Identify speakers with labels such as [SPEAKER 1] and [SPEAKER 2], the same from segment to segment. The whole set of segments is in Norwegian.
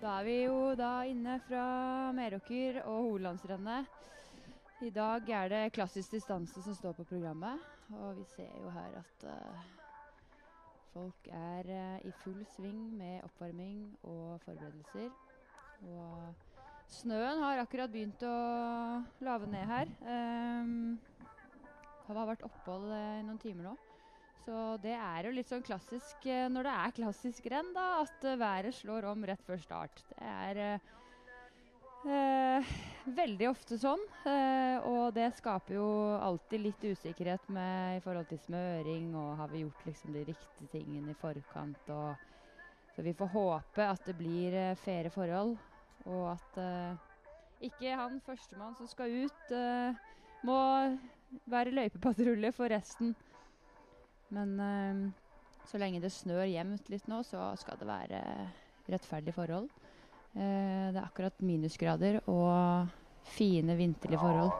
[SPEAKER 1] Da er vi jo da inne fra Meråker og Hovedlandsrennet. I dag er det klassisk distanse som står på programmet. Og vi ser jo her at uh, folk er uh, i full sving med oppvarming og forberedelser. Og snøen har akkurat begynt å lave ned her. Um, det har vært opphold uh, i noen timer nå. Så det er jo litt sånn klassisk eh, når det er klassisk renn, da, at uh, været slår om rett før start. Det er eh, veldig ofte sånn. og det skaper jo alltid litt usikkerhet med, i forhold til smøring, og har vi gjort liksom de riktige tingene i forkant. Og, så vi får håpe at det blir eh, faire forhold, og at ikke han førstemann som skal ut, må være løypepatrulje for resten. Men uh, så lenge det snør jevnt litt nå, så skal det være rettferdige forhold. Uh, det er akkurat minusgrader og fine vinterlige forhold.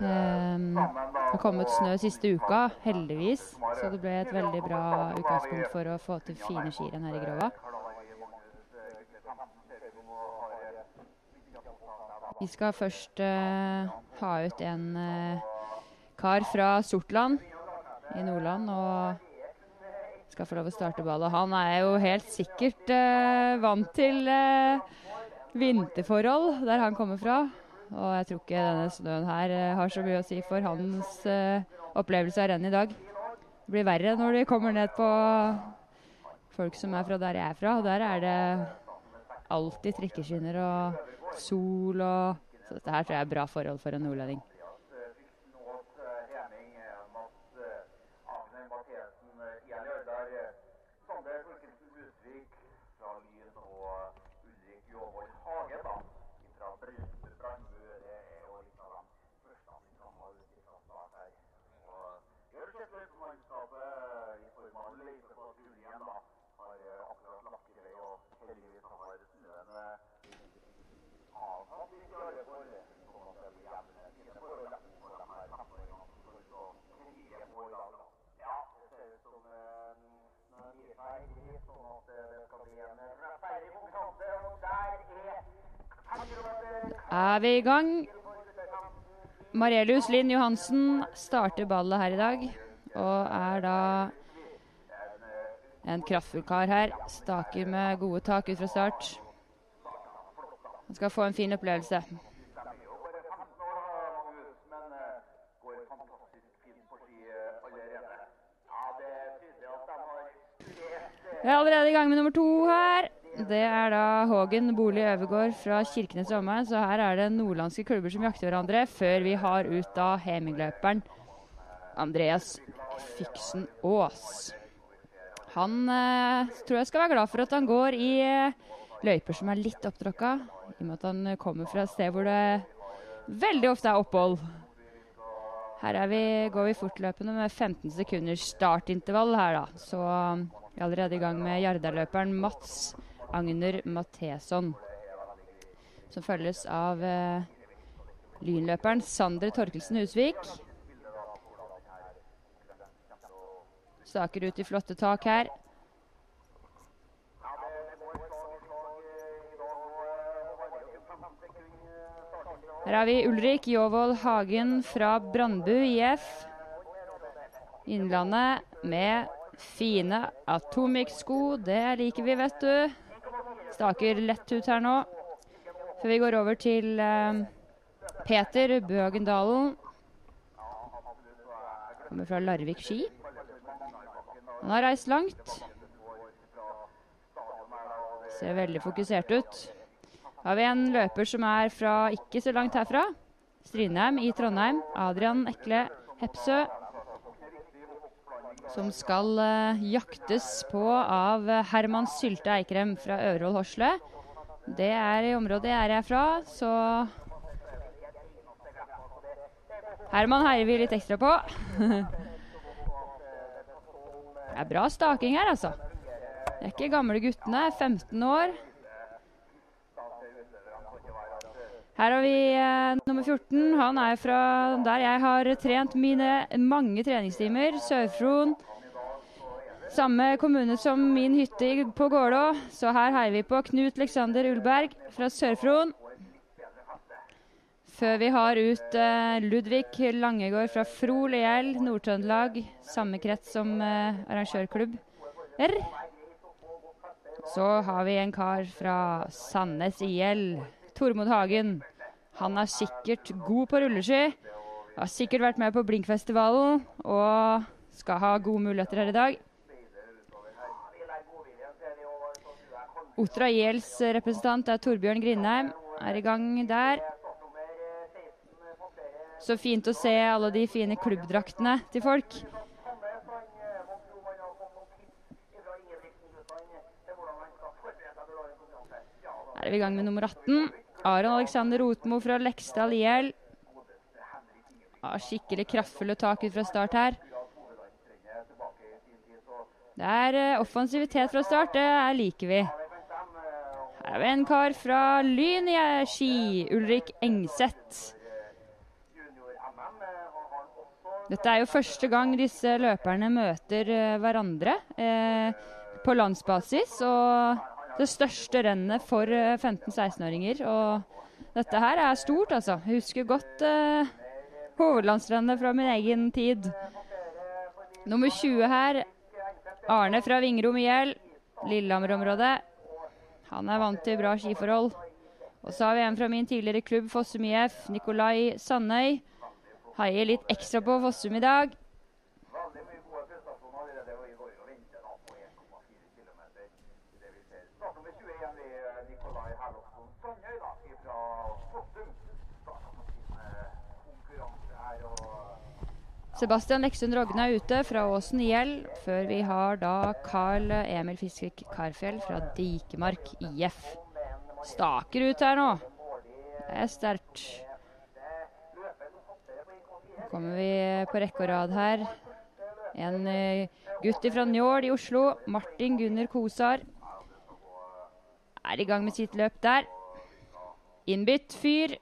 [SPEAKER 1] Uh, det har kommet snø siste uka, heldigvis, så det ble et veldig bra utgangspunkt for å få til fine skirenn her i Grova. Vi skal først ha ut en kar fra Sortland i Nordland og skal få lov å starte ballet. Han er jo helt sikkert uh, vant til uh, vinterforhold der han kommer fra. Og jeg tror ikke denne snøen her uh, har så mye å si for hans opplevelse av rennet i dag. Det blir verre når de kommer ned på folk som er fra der jeg er fra. Og der er det alltid trikkeskinner og sol og Så dette her tror jeg er bra forhold for en nordlending. Er vi i gang. Marelius Linn Johansen starter ballet her i dag. Og er da en kraftfull kar her. Staker med gode tak ut fra start. Han skal få en fin opplevelse. Vi er allerede i gang med nummer to her. Det er da Hågen Bolig Øvergård fra Kirkenes og. Så her er det nordlandske klubber som jakter hverandre, før vi har ut da Hemingløperen Andreas Fiksen Aas. Han eh, tror jeg skal være glad for at han går i eh, løyper som er litt opptråkka, i og med at han kommer fra et sted hvor det veldig ofte er opphold. Her vi, går vi fortløpende med 15 sekunders startintervall her, da. Så vi er allerede i gang med Jardaløperen Mats Agner Matheson. Som følges av eh, lynløperen Sander Torkelsen Husvik. Staker ut i flotte tak her. Her har vi Ulrik Jåvold Hagen fra Brandbu IF. Innlandet med fine Atomic-sko. Det liker vi, vet du. Staker lett ut her nå. Før vi går over til eh, Peter Bøgendalen. Kommer fra Larvik ski. Han har reist langt. Ser veldig fokusert ut. Da har vi en løper som er fra ikke så langt herfra. Strindheim i Trondheim. Adrian Ekle Hepsø. Som skal uh, jaktes på av Herman Sylte Eikrem fra Øverhold Horsle. Det er i området jeg er fra, så Herman heier vi litt ekstra på. det er bra staking her, altså. Det er ikke gamle guttene. 15 år. Her har vi eh, nummer 14. Han er fra der jeg har trent mine mange treningstimer. Sør-Fron. Samme kommune som min hytte på Gålå, så her heier vi på Knut Leksander Ulberg fra Sør-Fron. Før vi har ut eh, Ludvig Langegård fra Frol Liell, Nord-Trøndelag. Samme krets som eh, arrangørklubb. R. Så har vi en kar fra Sandnes IL. Tormod Hagen. Han er sikkert god på rulleski. Har sikkert vært med på Blinkfestivalen og skal ha gode muligheter her i dag. Otra ILs representant er Torbjørn Grindheim. Er i gang der. Så fint å se alle de fine klubbdraktene til folk. Her er vi i gang med nummer 18. Aron Alexander Rotmo fra Leksdal IL. Ja, skikkelig kraftfulle tak ut fra start her. Det er uh, offensivitet fra start, det liker vi. Her har vi en kar fra Lyn i ski, Ulrik Engseth. Dette er jo første gang disse løperne møter uh, hverandre uh, på landsbasis. Og det største rennet for 15-16-åringer. Og dette her er stort, altså. Jeg husker godt hovedlandsrennet fra min egen tid. Nummer 20 her, Arne fra Vingrom IL, Lillehammer-området. Han er vant til bra skiforhold. Og så har vi en fra min tidligere klubb, Fossum IF, Nikolai Sandøy. Heier litt ekstra på Fossum i dag. Sebastian Leksund Rogne er ute fra Åsen IL, før vi har da Carl Emil Fiskvik Karfjell fra Dikemark IF. Staker ut her nå. Det er sterkt. Nå kommer vi på rekke og rad her. En uh, gutt fra Njål i Oslo, Martin Gunnar Kosar, er i gang med sitt løp der. Innbytt fyr.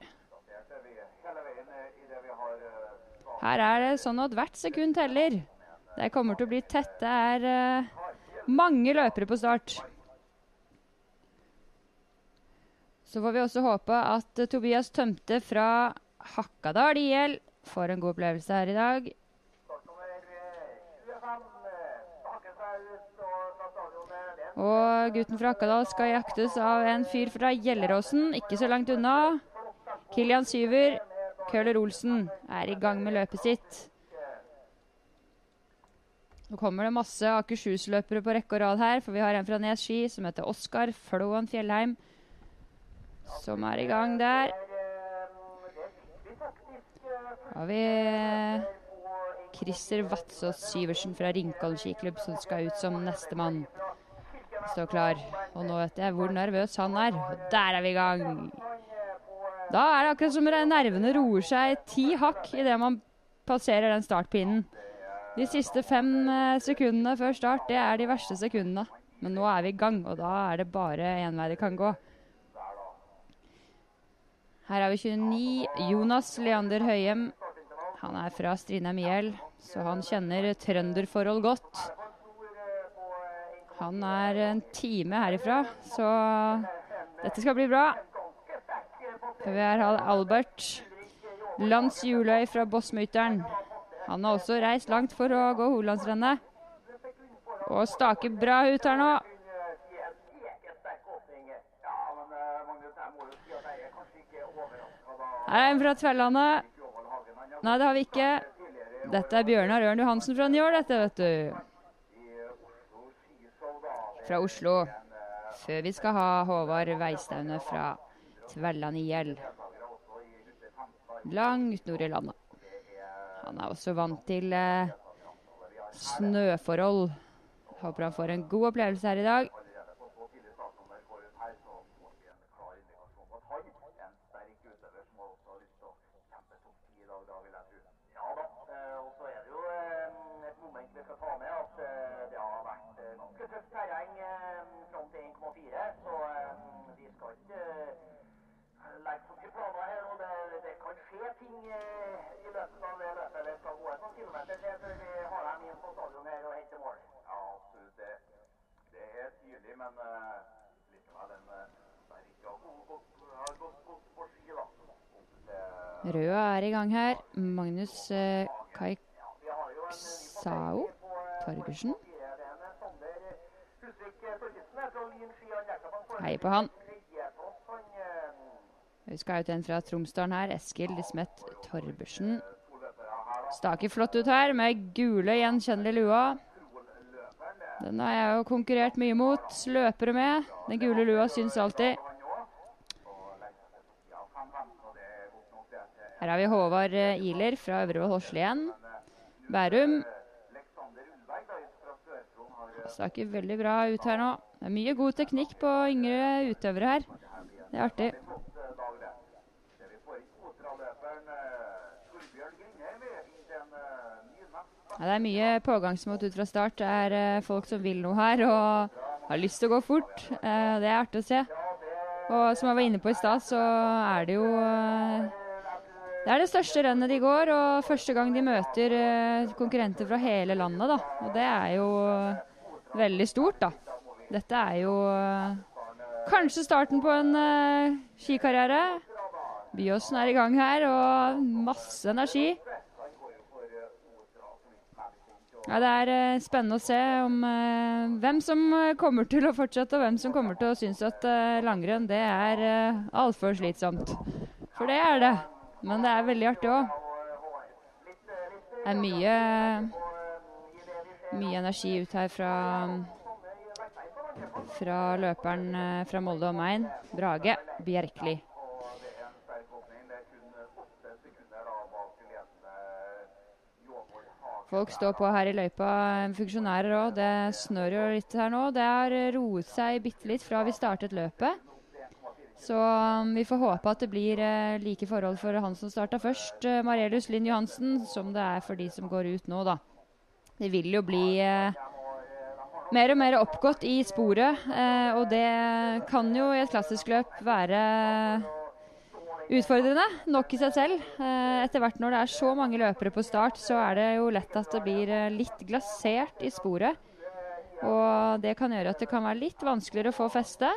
[SPEAKER 1] Her er det sånn at hvert sekund teller. Det kommer til å bli tett. Det er uh, mange løpere på start. Så får vi også håpe at uh, Tobias Tømte fra Hakkadal IL får en god opplevelse her i dag. Og gutten fra Hakkadal skal jaktes av en fyr fra Gjelleråsen, ikke så langt unna. Kilian Syver Køhler Olsen er i gang med løpet sitt. Nå kommer det masse Akershus-løpere på rekke og rad her, for vi har en fra Nes ski som heter Oskar Flåen Fjellheim, som er i gang der. Har vi Christer Vatsås Syversen fra Ringkollen skiklubb som skal ut som nestemann. Står klar. Og nå vet jeg hvor nervøs han er. Og der er vi i gang. Da er det akkurat som nervene roer seg ti hakk idet man passerer den startpinnen. De siste fem eh, sekundene før start, det er de verste sekundene. Men nå er vi i gang, og da er det bare én vei det kan gå. Her har vi 29. Jonas Leander Høyem. Han er fra Strindheim IL, så han kjenner trønderforhold godt. Han er en time herifra, så dette skal bli bra. Vi har Albert Lans Juløy fra Bossmytteren. Han har også reist langt for å gå Holandsrennet. Og staker bra ut her nå. Her er en fra Tverlandet. Nei, det har vi ikke. Dette er Bjørnar Ørn Johansen fra Njål, dette, vet du. Fra Oslo. Før vi skal ha Håvard Veistaune fra Tvelland hjel. Langt nord i landet. Han er også vant til eh, snøforhold. Håper han får en god opplevelse her i dag. Røa er i gang her. Magnus eh, Kaiksao Torgersen. Hei på han. Vi skal ut en fra Tromsdalen her. Eskil Lismet Torbersen. Staker flott ut her med gule, gjenkjennelige lua. Den har jeg jo konkurrert mye mot. Løpere med. Den gule lua syns alltid. Her har vi Håvard eh, Iler fra Øvrevoll igjen. Bærum. Staker veldig bra ut her nå. Det er mye god teknikk på yngre utøvere her. Det er artig. Ja, det er mye pågangsmot ut fra start. Det er eh, folk som vil noe her og har lyst til å gå fort. Eh, det er artig å se. Og som jeg var inne på i stad, så er det jo eh, Det er det største rennet de går, og første gang de møter eh, konkurrenter fra hele landet, da. Og det er jo veldig stort, da. Dette er jo eh, kanskje starten på en eh, skikarriere. Byåsen er i gang her, og masse energi. Ja, Det er eh, spennende å se om eh, hvem som eh, kommer til å fortsette, og hvem som kommer til å synes at langrenn det er uh, altfor slitsomt. For det er det. Men det er veldig artig òg. Det er mye, mye energi ut her fra, fra løperen fra Molde og Mein, Brage Bjerkeli. Folk står på her i løypa, funksjonærer òg. Det snør jo litt her nå. Det har roet seg bitte litt fra vi startet løpet. Så um, vi får håpe at det blir uh, like forhold for han som starta først, uh, Marelius Linn Johansen, som det er for de som går ut nå, da. Det vil jo bli uh, mer og mer oppgått i sporet, eh, og det kan jo i et klassisk løp være utfordrende nok i seg selv. Eh, etter hvert når det er så mange løpere på start, så er det jo lett at det blir eh, litt glasert i sporet. Og det kan gjøre at det kan være litt vanskeligere å få feste.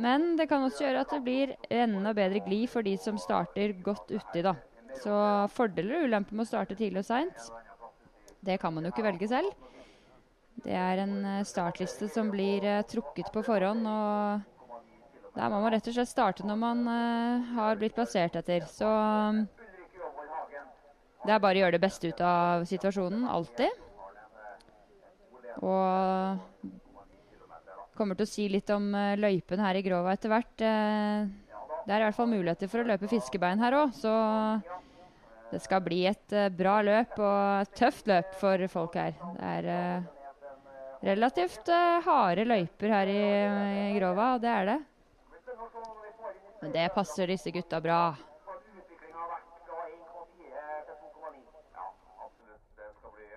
[SPEAKER 1] Men det kan også gjøre at det blir enda bedre glid for de som starter godt uti, da. Så fordeler og ulemper med å starte tidlig og seint, det kan man jo ikke velge selv. Det er en eh, startliste som blir trukket på forhånd, og der må man rett og slett starte når man uh, har blitt plassert etter. Så um, det er bare å gjøre det beste ut av situasjonen, alltid. Og kommer til å si litt om uh, løypen her i Grova etter hvert. Uh, det er i hvert fall muligheter for å løpe fiskebein her òg, så det skal bli et bra løp og et tøft løp for folk her. Det er relativt harde løyper her i, i Grova, og det er det. Men det passer disse gutta bra.
[SPEAKER 2] Utviklinga har vært fra 1,4 til 2,9. Ja, absolutt. Det skal bli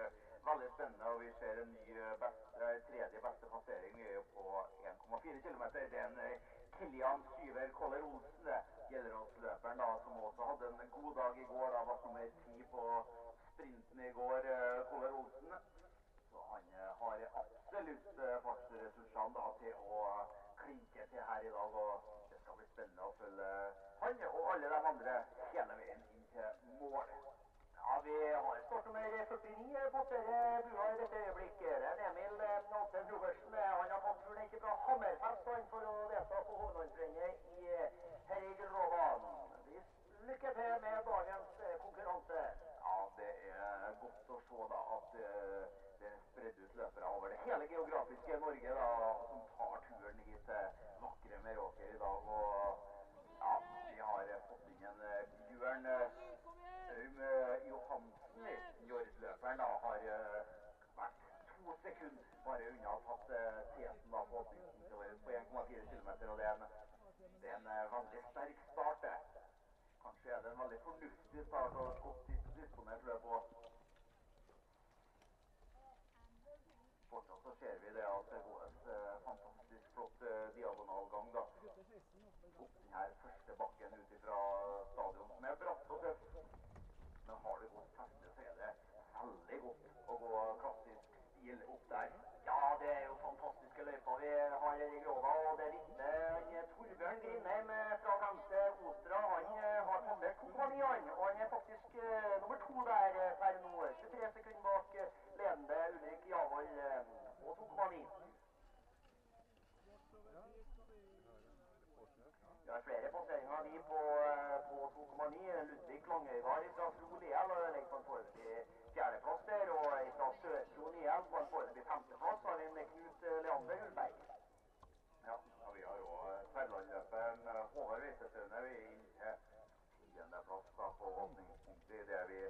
[SPEAKER 2] veldig spennende. Og vi ser en ny eh, best, eh, tredje beste passering er jo på 1,4 km. Det er en eh, Kilian Syver Koller Olsen, det. Gjellerås-løperen da, eh, eh, eh, til å klinke til her i dag. og spennende å følge han og alle de andre hele veien inn til mål. Ja, Vi har startnummer 49 passerer bua i dette øyeblikk. Det er Emil eh, Alten Robertsen. Eh, Han har fått turen ikke fra Hammerfest for å delta på hovedlandsrennet i eh, Herregrovan. Lykke til med dagens eh, konkurranse. Ja, det er godt å se da at eh, det er spredd ut løpere over det hele geografiske Norge da, som tar turen hit til Meråker i dag. og ja, vi har eh, fått inn en eh, Bjørn eh, Aum eh, Johansen. i. Njord-løperen da har eh, vært to sekunder bare unna å tatt eh, teten da på åpningstiden vår på 1,4 km. Og det er en, det er en eh, veldig sterk start. det. Kanskje er det en veldig fornuftig start og et godt dis- disponert løp òg. Fortsatt så ser vi det at det går eh, fantastisk flott eh, diagonalgang da. Opp den her første bakken ut fra stadion, som er bratt og tøft. Men har du godt feste, så er det veldig godt å gå klassisk stil opp der. Ja, det er jo fantastiske løyper vi har i Grova, og det vitner Torbjørn Grindheim eh, fra Femte Ostra. Han har har to 2,9 år. han. Og han er faktisk uh, nummer to der eh, per nå. 23 sekunder bak eh, ledende Ulrik Javold uh, og 2,9. Det er flere vi på, eh, på 2,9. Ludvig Langøyvard fra Fro Liel og ligger på en foreløpig fjerdeplass der. Og fra Sør-Fro Liel på en foreløpig femteplass har vi en Knut eh, Leander Ullberg. Ja, og vi har jo Tverrlandløperen Håvard Weisestøne. Vi er inne til tiendeplass da på åpningspunktet idet vi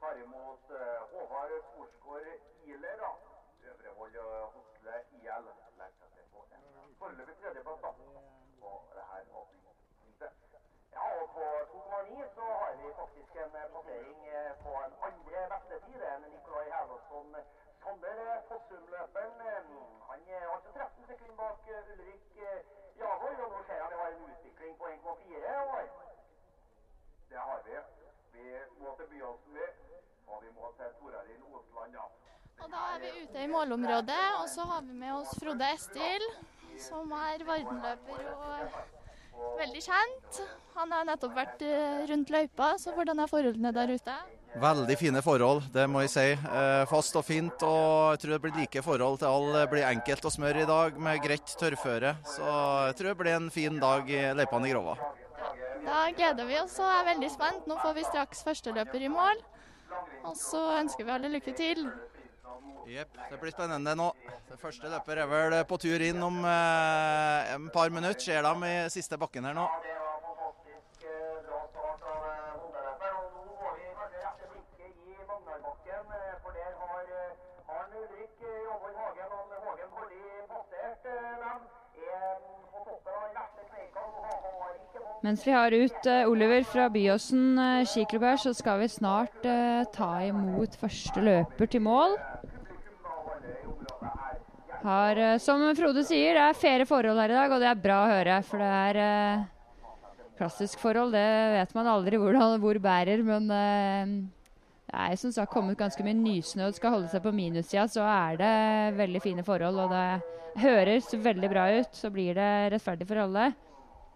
[SPEAKER 2] tar imot eh, Håvard Korsgaard Iler. da. Øvrevoll og Hosle IL legger seg på en foreløpig tredjeplass da, på det her åpningspunktet. Ja, og på 2,9 så har vi faktisk en eh, passering eh, på en andre beste tid. Det er en Nikolai Herlofsson Sander eh, Fossum-løperen. eh, Han er altså 13 sekunder bak eh, Ulrik eh, Javold, og nå ser jeg vi har en utvikling på 1,4 år. Det har vi. Vi må til Byåsen, vi. Og vi må til Torarild Osland, ja.
[SPEAKER 3] Da er ute i målområdet, og så har vi med oss Frode Estil, som er Vardenløper og veldig kjent. Han har nettopp vært eh, rundt løypa, så hvordan er forholdene der ute?
[SPEAKER 4] Veldig fine forhold, det må jeg si. Eh, fast og fint. Og jeg tror det blir like forhold til alle. Det blir enkelt å smøre i dag med greit tørrføre. Så jeg tror det blir en fin dag i løypene i Grova.
[SPEAKER 3] Da gleder vi oss og er veldig spent. Nå får vi straks førsteløper i mål. Og så ønsker vi alle lykke til.
[SPEAKER 4] Jepp, det blir spennende nå. Det første løper er vel på tur inn om eh, et par minutter. Ser dem i siste bakken her nå.
[SPEAKER 1] Mens vi har ut uh, Oliver fra Byåsen uh, skiklubb her, så skal vi snart uh, ta imot første løper til mål. Har, som Frode sier, det er fere forhold her i dag, og det er bra å høre. For det er klassisk forhold, det vet man aldri hvor, hvor bærer. Men det er som sagt kommet ganske mye nysnø og skal holde seg på minussida, så er det veldig fine forhold. Og det høres veldig bra ut, så blir det rettferdig for alle.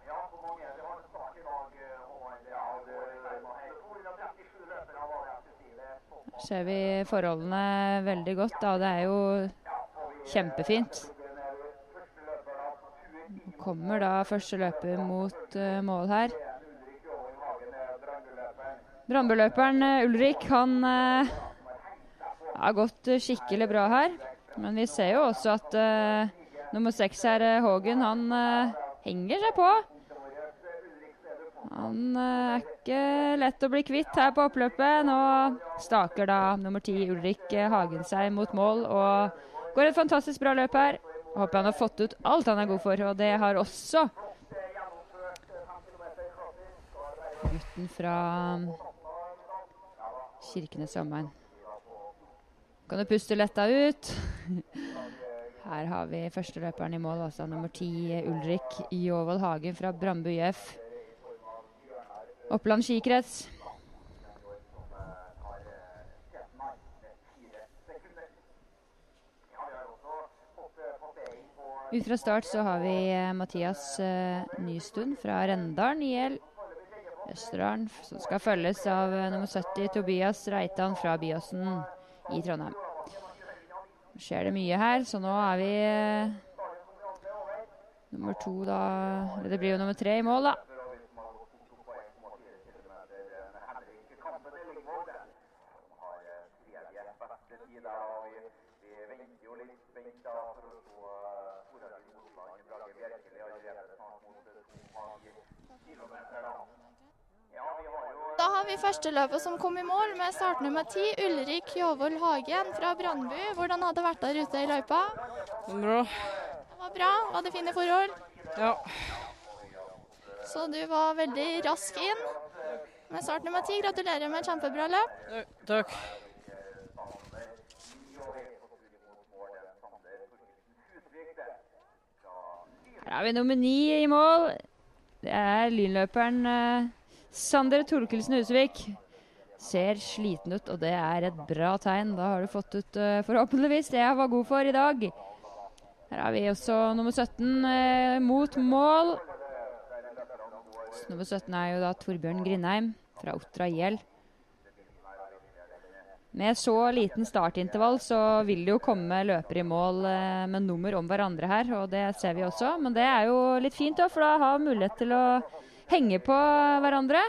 [SPEAKER 2] Ja, hvor mange er det? Vi har en start i dag, eh, Håvard. Ja, det er 237 løpere var det jeg skulle si. Det er såpass.
[SPEAKER 1] Ser vi forholdene veldig godt. Da. Det er jo kjempefint.
[SPEAKER 2] Første løper av 20
[SPEAKER 1] Kommer da første løper mot eh, mål her.
[SPEAKER 2] Er.
[SPEAKER 1] Brandbøløperen eh, Ulrik han eh, har gått skikkelig bra her. Men vi ser jo også at eh, nummer seks her, eh, Hågen, han eh, henger seg på. Han eh, er ikke lett å bli kvitt her på oppløpet. Nå staker da nummer ti Ulrik Hagen seg mot mål og går et fantastisk bra løp her. Håper han har fått ut alt han er god for, og det har også gutten fra Kirkenes og omegn. Kan du puste letta ut? Her har vi første løperen i mål, altså nummer ti Ulrik Jåvold Hagen fra Brandbu IF. Oppland skikrets. Ut fra start så har vi eh, Mathias eh, Nystuen fra Rendalen IL. Østerdalen, som skal følges av eh, nummer 70 Tobias Reitan fra Byåsen i Trondheim. Nå skjer det mye her, så nå er vi nummer to da Eller det blir jo nummer tre i mål, da.
[SPEAKER 2] Henrik Kampen Ellingvold. Han har eh, tredje beste tid der, og vi, vi venter jo litt spent da for å se eh, Torarild Osland Brage Bjerkeli allerede snart mot eh, 2,9 kilometer da. Ja, vi har jo
[SPEAKER 3] første løpet førsteløpet som kom i mål med startnummer ti, Ulrik Jåvold Hagen fra Brandbu. Hvordan hadde det vært der ute i løypa?
[SPEAKER 5] Bra.
[SPEAKER 3] Det var bra. Var det fine forhold?
[SPEAKER 5] Ja.
[SPEAKER 3] Så du var veldig rask inn. Med startnummer ti, gratulerer med et kjempebra løp.
[SPEAKER 5] Takk.
[SPEAKER 1] Her har vi nummer ni i mål. Det er lynløperen eh, Sander Torkelsen Husvik. Ser sliten ut, og det er et bra tegn. Da har du fått ut eh, forhåpentligvis det jeg var god for i dag. Her har vi også nummer 17 eh, mot mål. Så nummer 17 er jo da Torbjørn Grindheim. fra Otra IL. Med så liten startintervall så vil det jo komme løpere i mål eh, med nummer om hverandre her, og det ser vi også. Men det er jo litt fint, da, for da har mulighet til å henge på hverandre.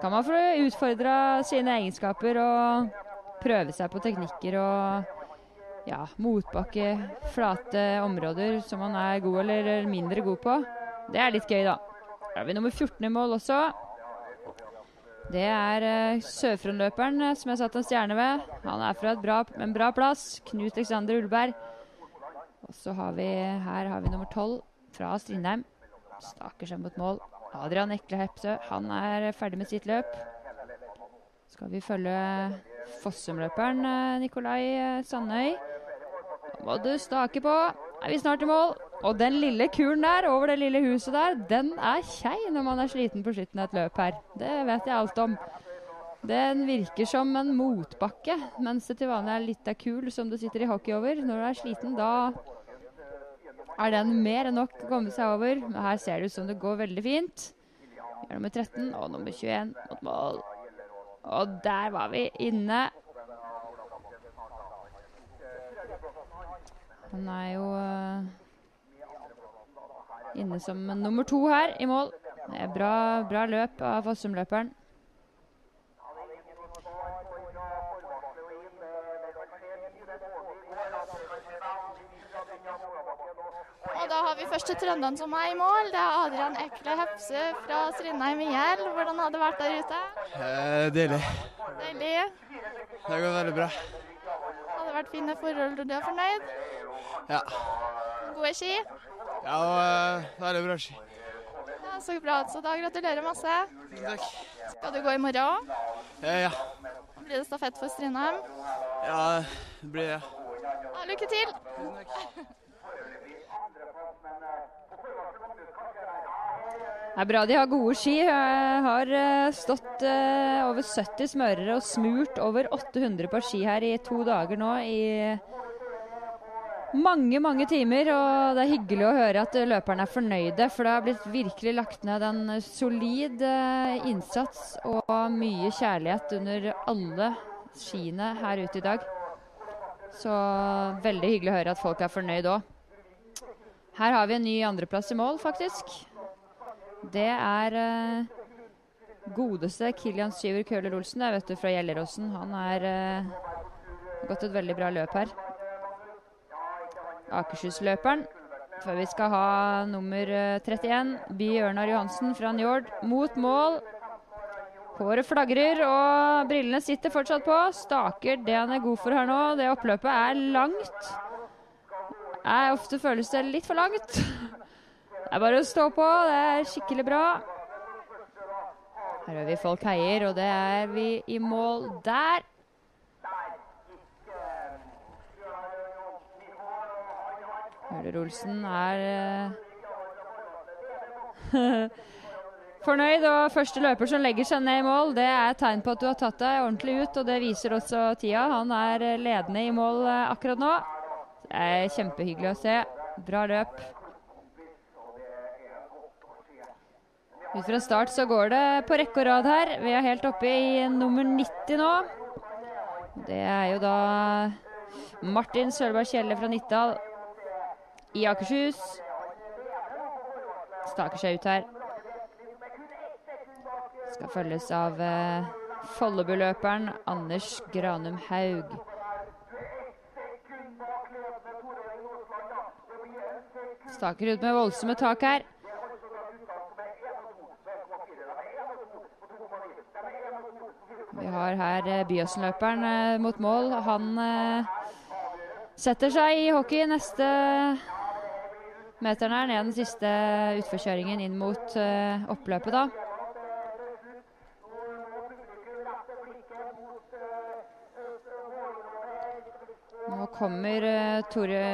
[SPEAKER 1] Kan man få utfordra sine egenskaper og prøve seg på teknikker og ja, motbakke, flate områder som man er god eller mindre god på. Det er litt gøy, da. Da har vi nummer 14 i mål også. Det er uh, Sørfrondløperen uh, som jeg satt en stjerne ved. Han er fra bra, en bra plass. Knut Alexander Ullberg. Og så har vi her har vi nummer 12 fra Strindheim. Staker seg mot mål. Adrian Ekle Hepsø. Han er ferdig med sitt løp. Skal vi følge Fossum-løperen uh, Nikolai Sandøy. Nå må du stake på. Er vi snart i mål? Og den lille kuren der over det lille huset der, den er kjei når man er sliten på slutten av et løp her. Det vet jeg alt om. Den virker som en motbakke, mens det til vanlig er litt av kul som du sitter i hockey over. Når du er sliten, da er den mer enn nok å komme seg over. Men her ser det ut som det går veldig fint. Vi er nummer 13 og nummer 21 mot mål. Og der var vi inne. Han er jo uh, inne som nummer to her i mål. Det er bra, bra løp av Fossum-løperen.
[SPEAKER 3] Og først til trønderen som er i mål. Det er Adrian Ekle Hepse fra Strindheim IL. Hvordan har det vært der ute?
[SPEAKER 5] Eh, deilig.
[SPEAKER 3] Deilig.
[SPEAKER 5] Det har gått veldig bra.
[SPEAKER 3] Har det vært fine forhold og du er fornøyd?
[SPEAKER 5] Ja.
[SPEAKER 3] Gode ski?
[SPEAKER 5] Ja, og, eh, veldig bra ski.
[SPEAKER 3] Ja, Så bra. Så da gratulerer masse.
[SPEAKER 5] Takk.
[SPEAKER 3] Skal du gå i morgen òg?
[SPEAKER 5] Eh, ja.
[SPEAKER 3] Blir det stafett for Strindheim?
[SPEAKER 5] ja, det blir det.
[SPEAKER 3] Ja, lykke til!
[SPEAKER 5] Tusen takk.
[SPEAKER 1] Det er bra de har gode ski. Jeg har eh, stått eh, over 70 smørere og smurt over 800 par ski her i to dager nå i mange, mange timer. Og det er hyggelig å høre at løperne er fornøyde, for det har blitt virkelig lagt ned en solid eh, innsats og mye kjærlighet under alle skiene her ute i dag. Så veldig hyggelig å høre at folk er fornøyd òg. Her har vi en ny andreplass i mål, faktisk. Det er uh, godeste Kilian Syver Køhler Olsen der, vet du, fra Gjelleråsen. Han er uh, gått et veldig bra løp her. Akershus-løperen. Før vi skal ha nummer eh, 31, By Ørnar Johansen fra Njord, mot mål. Håret flagrer, og brillene sitter fortsatt på. Staker det han er god for her nå. Det oppløpet er langt. Er ofte føles det litt for langt. Det er bare å stå på. Det er skikkelig bra. Her hører vi folk heier, og det er vi i mål der. Høler Olsen er eh, fornøyd, og første løper som legger seg ned i mål, det er et tegn på at du har tatt deg ordentlig ut, og det viser også tida. Han er eh, ledende i mål eh, akkurat nå. Det er kjempehyggelig å se. Bra løp. Ut fra start så går det på rekke og rad her. Vi er helt oppe i nummer 90 nå. Det er jo da Martin Sølberg Kjelle fra Nittdal i Akershus. Staker seg ut her. Skal følges av eh, Follebu-løperen Anders Granum Haug. Staker ut med voldsomme tak her. Vi har her eh, Byåsen-løperen eh, mot mål. Han eh, setter seg i hockey neste meteren her, ned den siste utforkjøringen inn mot oppløpet, da. Nå kommer Tore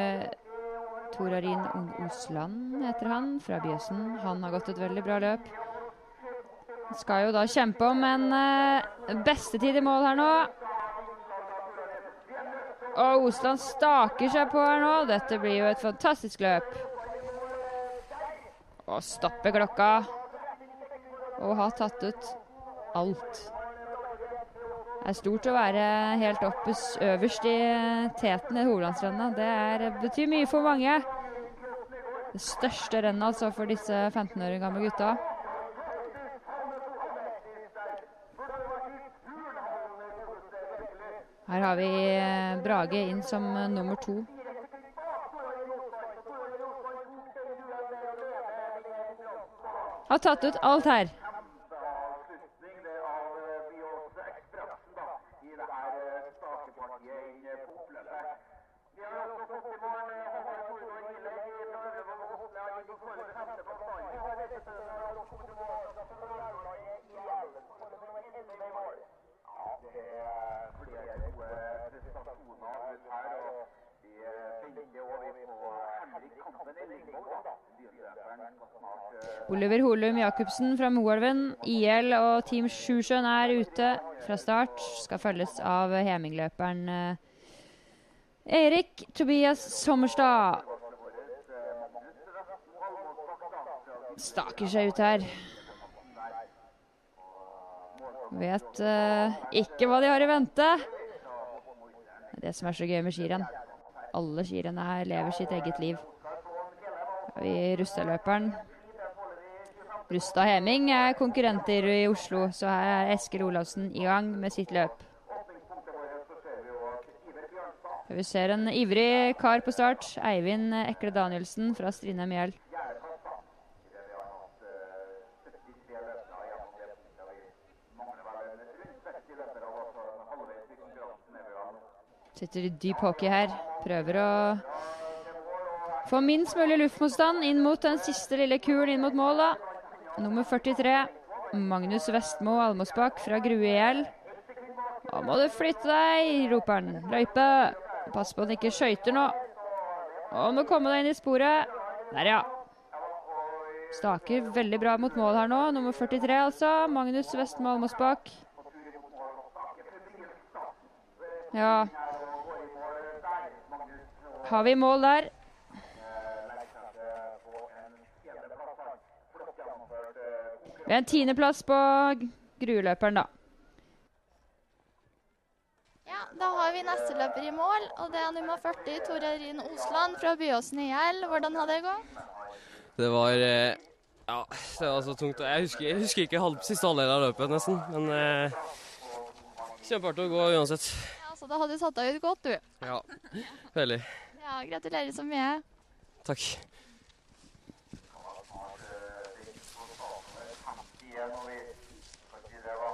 [SPEAKER 1] Torarin Osland, heter han, fra Bjøsen. Han har gått et veldig bra løp. Skal jo da kjempe om en uh, bestetid i mål her nå. Og Osland staker seg på her nå. Dette blir jo et fantastisk løp. Og stopper klokka. Og har tatt ut alt. Det er stort å være helt oppes, øverst i teten i Hovedlandsrennet. Det er, betyr mye for mange. Det største rennet altså for disse 15 år gamle gutta. Her har vi eh, Brage inn som eh, nummer to. Har tatt ut alt her.
[SPEAKER 2] avslutning det av Byås Ekspressen da, i det her eh, starterpartiet inn eh, på oppløpet. Vi har også fått i mål eh, Håvard Tordal Gilleg fra Øvrevoll og Åsle har gitt foreløpig femteplass. da. Vi har vet du, vi har også fått i mål altså, for Rødøla i IL. Foreløpig nummer 11 i mål. Ja, det er flere gode prestasjoner ut her. og Vi eh, venter også på Henrik Kampen Ellingvold. da. Byenløperen skal snart eh,
[SPEAKER 1] Oliver Holum Jacobsen fra Moelven, IL og Team Sjusjøen er ute fra start. Skal følges av hemingløperen eh, Erik Tobias Sommerstad. Staker seg ut her. Vet uh, ikke hva de har i vente. Det som er så gøy med skirenn. Alle skirenn her lever sitt eget liv. Har russeløperen. Rustad Heming er konkurrenter i Oslo, så her er Eskil Olavsen i gang med sitt løp. Vi ser en ivrig kar på start. Eivind Ekle Danielsen fra Strindheim Mjell. Sitter i dyp hockey her. Prøver å få minst mulig luftmotstand inn mot den siste lille kulen inn mot mål. da. Nummer 43, Magnus Vestmo Almosbakk fra Grue IL. Nå må du flytte deg, roper han. Løype. Pass på at han ikke skøyter nå. Og må komme deg inn i sporet. Der, ja. Staker veldig bra mot mål her nå. Nummer 43, altså. Magnus Vestmo Almosbakk. Ja. Har vi mål der? Vi har en tiendeplass på grueløperen, da.
[SPEAKER 3] Ja, Da har vi neste løper i mål, og det er nummer 40, Tor Eirin Osland fra Byåsen IL. Hvordan har det gått?
[SPEAKER 6] Det var eh, Ja, det var så tungt. Jeg husker, jeg husker ikke halv, siste halvdel av løpet, nesten. Men eh, kjempeartig å gå uansett.
[SPEAKER 3] Ja, Så da hadde du satt deg ut godt, du.
[SPEAKER 6] Ja, veldig.
[SPEAKER 3] Ja, Gratulerer så mye.
[SPEAKER 6] Takk.
[SPEAKER 2] Igjen, og vi skal si det, da.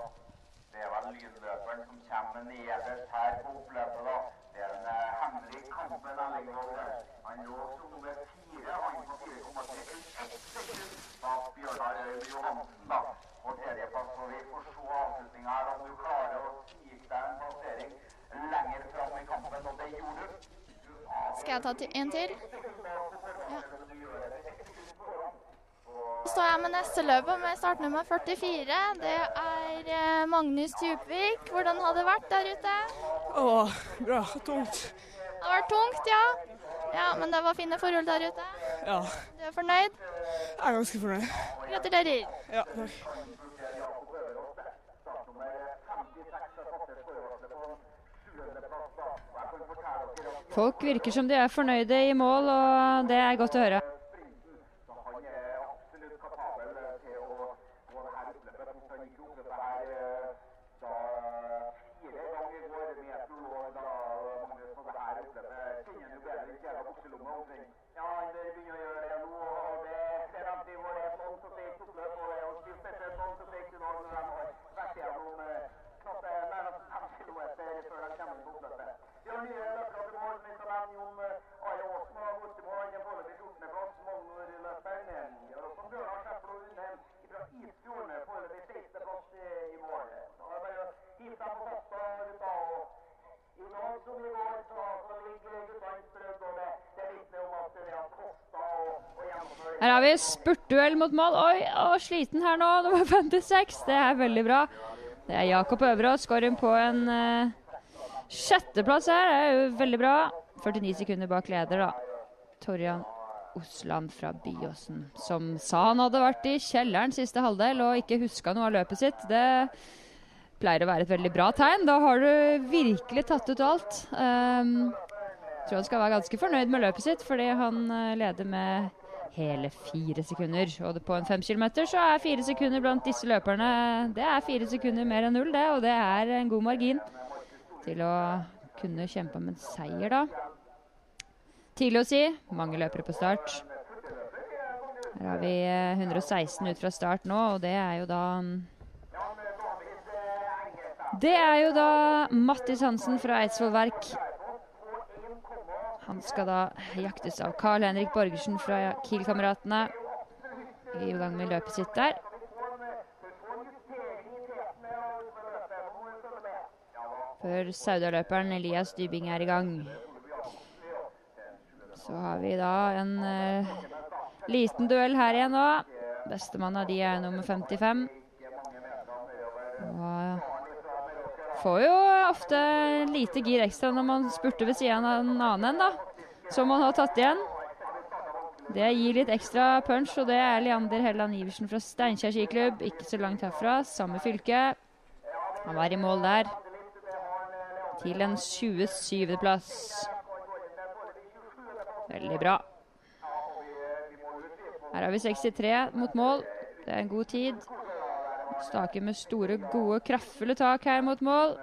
[SPEAKER 2] Det er vel lynløperen som kommer nederst her på oppløpet. da. Det er den eh, Henrik Kampen Ellingvold. Han lå som nummer fire, han på 4,31 sekund bak Bjørnar Øyvind Johansen. da. På tredjeplass, og vi får se avslutninga her, om du klarer å snike deg en plassering lenger fram i kampen, og det gjorde du.
[SPEAKER 3] Skal jeg ta en til? Ja. Så står jeg med neste løpet med startnummer 44. Det er eh, Magnus Djupvik. Hvordan har det vært der ute?
[SPEAKER 5] Å, bra. Tungt.
[SPEAKER 3] Det har vært tungt, ja. Ja, Men det var fine forhold der ute.
[SPEAKER 5] Ja,
[SPEAKER 3] Du er fornøyd?
[SPEAKER 5] jeg er ganske fornøyd.
[SPEAKER 3] Gratulerer.
[SPEAKER 5] Ja, takk.
[SPEAKER 1] Folk virker som de er fornøyde i mål, og det er godt å høre.
[SPEAKER 2] Han er absolutt kapabel til å gå det her oppløpet. Han gikk jo oppløpet her eh, da fire ganger i går med prolog da Magnus på det her oppløpet. Kjenner han jo bedre enn kjære bukselomme omtrent. Ja, han begynner å gjøre det nå. og Det ser de til våre sånn så seigt oppløp. Og det er jo spesielt sånn så seigt i dag når de har vært gjennom eh, knappe nærmest fem kilometer før de kommer på oppløpet. Vi har nye løpere til mål. Vi skal nevne Jon eh, Are Aasen har gått i mål. Han er foreløpig 14.-plass. Magnor-løperen. Vi har også Bjørnar Skjæflo Undheim fra Isfjorden. Foreløpig 16.-plass i mål. Da er det bare å hive seg på fasta, gutta. og I dag som i så, så ligger strødd, og det, om at det har kosta å, gjennomføre
[SPEAKER 1] Her har vi spurtduell mot mål. Oi, å, sliten her nå, nummer 56. Det er veldig bra. Det er Jakob Øverås. Skårer på en uh, sjetteplass her. Det er jo veldig bra. 49 sekunder bak leder, da. Torjan Osland fra Byåsen, som sa han hadde vært i kjelleren siste halvdel og ikke huska noe av løpet sitt. Det pleier å være et veldig bra tegn. Da har du virkelig tatt ut alt. Um, tror han skal være ganske fornøyd med løpet sitt, fordi han eh, leder med hele fire sekunder. Og på en fem kilometer så er fire sekunder blant disse løperne Det er fire sekunder mer enn null, det, og det er en god margin til å kunne kjempe om en seier, da. Tidlig å si. Mange løpere på start. Her har vi eh, 116 ut fra start nå, og det er jo da Det er jo da Mattis Hansen fra Eidsvoll Verk. Han skal da jaktes av Carl Henrik Borgersen fra Kiel-kameratene. I gang med løpet sitt der. Før Sauda-løperen Elias Dybing er i gang. Så har vi da en uh, liten duell her igjen nå. Bestemann av de er nummer 55. Og får jo ofte lite gir ekstra når man spurter ved siden av en annen en, da. Som man har tatt igjen. Det gir litt ekstra punch, og det er Leander Helland Iversen fra Steinkjer skiklubb. Ikke så langt herfra, samme fylke. Han var i mål der. Til en 27. plass. Veldig bra. Her har vi 63 mot mål. Det er en god tid. Staker med store, gode, kraftfulle tak her mot mål.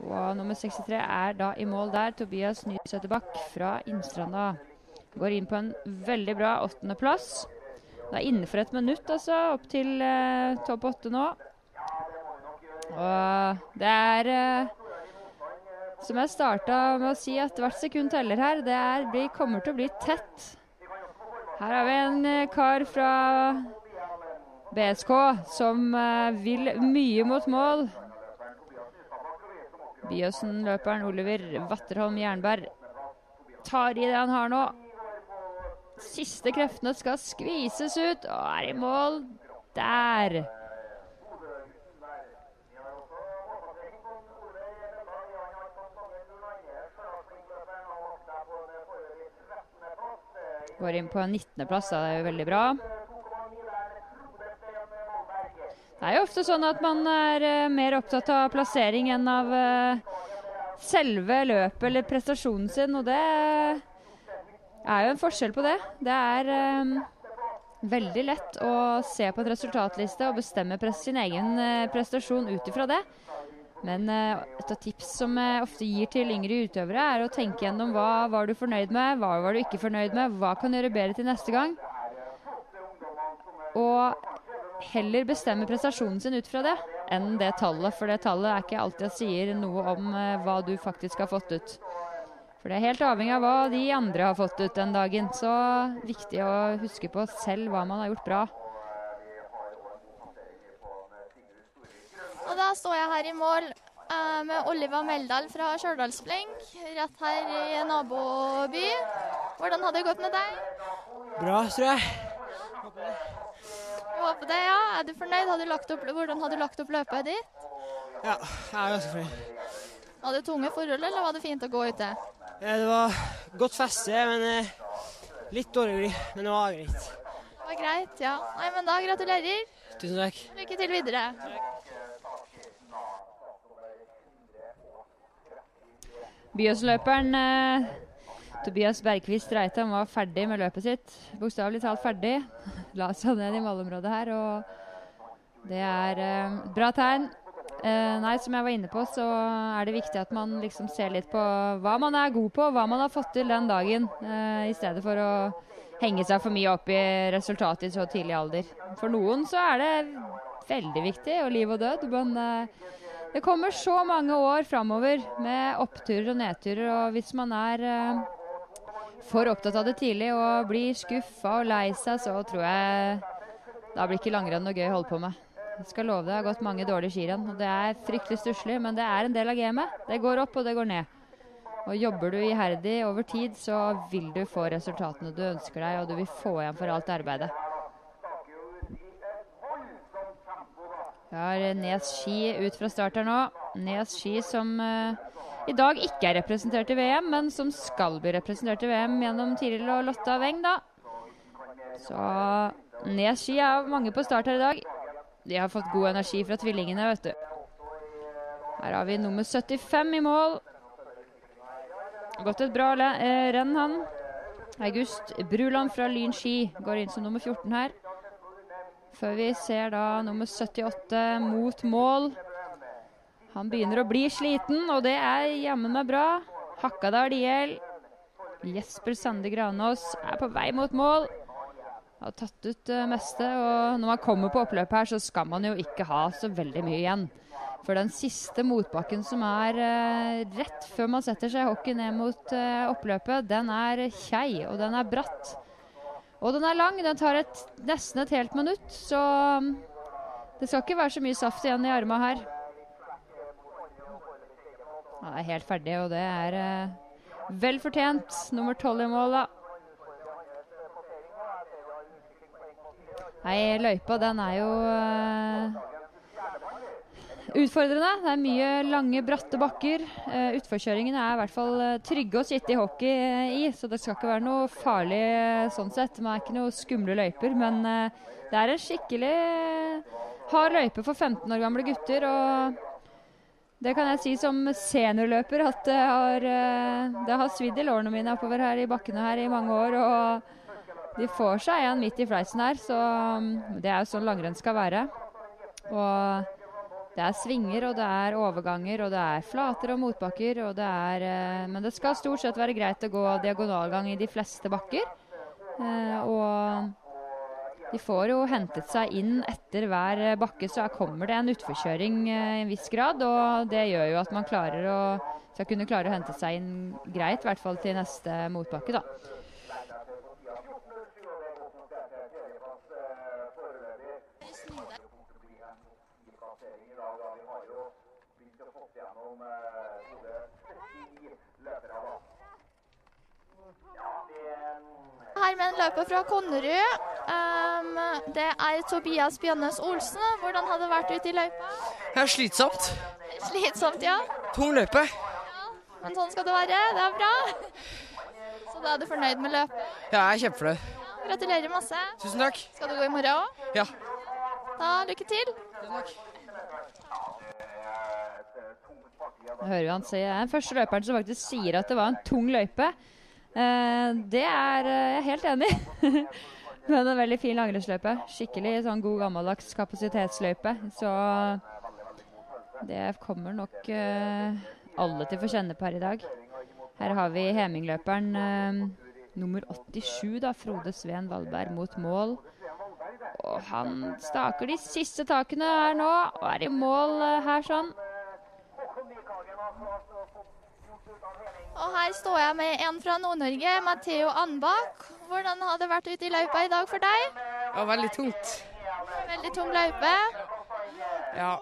[SPEAKER 1] Og nummer 63 er da i mål der. Tobias Nysæterbakk fra Innstranda. Går inn på en veldig bra åttendeplass. Det er innenfor et minutt, altså. Opp til eh, topp åtte nå. Og det er eh, Som jeg starta med å si, at hvert sekund teller her. Det er, blir, kommer til å bli tett. Her har vi en eh, kar fra BSK som eh, vil mye mot mål. Byåsen-løperen Oliver Vatterholm Jernberg tar i det han har nå. Siste kreftene skal skvises ut og er i mål der. Går inn på 19.-plass, det er jo veldig bra. Det er jo ofte sånn at man er eh, mer opptatt av plassering enn av eh, selve løpet eller prestasjonen sin, og det er jo en forskjell på det. Det er eh, veldig lett å se på en resultatliste og bestemme sin egen eh, prestasjon ut ifra det. Men eh, et av tips som jeg ofte gir til yngre utøvere, er å tenke gjennom hva var du fornøyd med, hva var du ikke fornøyd med, hva kan du gjøre bedre til neste gang. Og heller bestemme prestasjonen sin ut fra det, enn det tallet. For det tallet er ikke alltid at sier noe om eh, hva du faktisk har fått ut. For det er helt avhengig av hva de andre har fått ut den dagen. Så viktig å huske på selv hva man har gjort bra.
[SPEAKER 3] Og da står jeg her i mål eh, med Oliva Meldal fra Stjørdalsblink, rett her i naboby. Hvordan har det gått med deg?
[SPEAKER 5] Bra, tror jeg.
[SPEAKER 3] Jeg håper det, ja. Er du fornøyd? Har du lagt opp, hvordan har du lagt opp løpet ditt?
[SPEAKER 5] Ja, jeg er ganske fornøyd.
[SPEAKER 3] Var det tunge forhold, eller var det fint å gå ute?
[SPEAKER 5] Ja, det var godt feste, men eh, litt dårlig gli. Men det var greit.
[SPEAKER 3] Det var greit, ja. Nei, men da gratulerer.
[SPEAKER 5] Tusen takk.
[SPEAKER 3] Lykke til videre.
[SPEAKER 1] Byåsløperen eh, Tobias Bergquist Reitan var ferdig med løpet sitt. Bokstavelig talt ferdig. La seg ned i målområdet her, og det er eh, bra tegn. Eh, nei, som jeg var inne på, så er det viktig at man liksom ser litt på hva man er god på, hva man har fått til den dagen, eh, i stedet for å henge seg for mye opp i resultatet i så tidlig alder. For noen så er det veldig viktig, og liv og død, men eh, det kommer så mange år framover med oppturer og nedturer, og hvis man er eh, for opptatt av det tidlig og blir skuffa og lei seg, så tror jeg da blir ikke langrenn noe gøy å holde på med. Jeg skal love deg, det har gått mange dårlige skirenn, og det er fryktelig stusslig, men det er en del av gamet. Det går opp, og det går ned. Og jobber du iherdig over tid, så vil du få resultatene du ønsker deg, og du vil få igjen for alt arbeidet. Vi har Nes Ski ut fra start her nå. Nes Ski som eh, i dag ikke er representert i VM, men som skal bli representert i VM gjennom Tiril og Lotta Weng, da. Så Nes ski er mange på start her i dag. De har fått god energi fra tvillingene, vet du. Her har vi nummer 75 i mål. Gått et bra eh, renn, han. August Bruland fra Lyn ski går inn som nummer 14 her. Før vi ser da nummer 78 mot mål. Han begynner å bli sliten, og det er jammen meg bra. Hakkadal IL. Jesper Sande Granås er på vei mot mål. Har tatt ut det meste, og når man kommer på oppløpet her, så skal man jo ikke ha så veldig mye igjen. For den siste motbakken som er uh, rett før man setter seg hockey ned mot uh, oppløpet, den er kjei, og den er bratt. Og den er lang. Den tar et, nesten et helt minutt, så um, det skal ikke være så mye saft igjen i arma her. Han er helt ferdig, og det er eh, vel fortjent. Nummer tolv i mål, da. Nei, løypa den er jo eh, utfordrende. Det er mye lange, bratte bakker. Uh, Utforkjøringene er i hvert fall eh, trygge å sitte i hockey eh, i, så det skal ikke være noe farlig eh, sånn sett. Det er ikke noe skumle løyper, men eh, det er en skikkelig eh, hard løype for 15 år gamle gutter. og det kan jeg si som seniorløper, at det har, eh, har svidd i lårene mine oppover her i bakkene her i mange år. Og de får seg en midt i fleisen her, så mm, det er jo sånn langrenn skal være. Og det er svinger, og det er overganger, og det er flater og motbakker. Og det er, eh, men det skal stort sett være greit å gå diagonalgang i de fleste bakker. Eh, og de får jo hentet seg inn etter hver bakke, så her kommer det en utforkjøring eh, i en viss grad. Og det gjør jo at man klarer å, skal kunne klare å hente seg inn greit, i hvert fall til neste motbakke, da.
[SPEAKER 3] Her med en løper fra Konnerud. Um, det er Tobias Bjønnes Olsen. Hvordan har det vært ute i løypa?
[SPEAKER 5] Det er slitsomt.
[SPEAKER 3] Slitsomt, ja.
[SPEAKER 5] Tung løype.
[SPEAKER 3] Men sånn skal det være. Det er bra. Så da er du fornøyd med løpet?
[SPEAKER 5] Ja, jeg er kjempefornøyd.
[SPEAKER 3] Gratulerer masse.
[SPEAKER 5] Tusen takk.
[SPEAKER 3] Skal du gå i morgen òg?
[SPEAKER 5] Ja.
[SPEAKER 3] Da lykke til.
[SPEAKER 1] Jeg hører vi han si, er den første løperen som faktisk sier at det var en tung løype. Eh, det er eh, jeg helt enig i. Men en veldig fin langrennsløype. Skikkelig sånn god gammeldags kapasitetsløype. Så det kommer nok uh, alle til å få kjenne på her i dag. Her har vi Hemingløperen uh, nummer 87, da, Frode Sveen Valberg, mot mål. Og han staker de siste takene her nå, og er i mål uh, her sånn.
[SPEAKER 3] Og her står jeg med en fra Nord-Norge, Matheo Anbak. Hvordan har det vært ute i løypa i dag for deg?
[SPEAKER 5] Ja, veldig tungt.
[SPEAKER 3] Veldig tung løype,
[SPEAKER 5] Ja.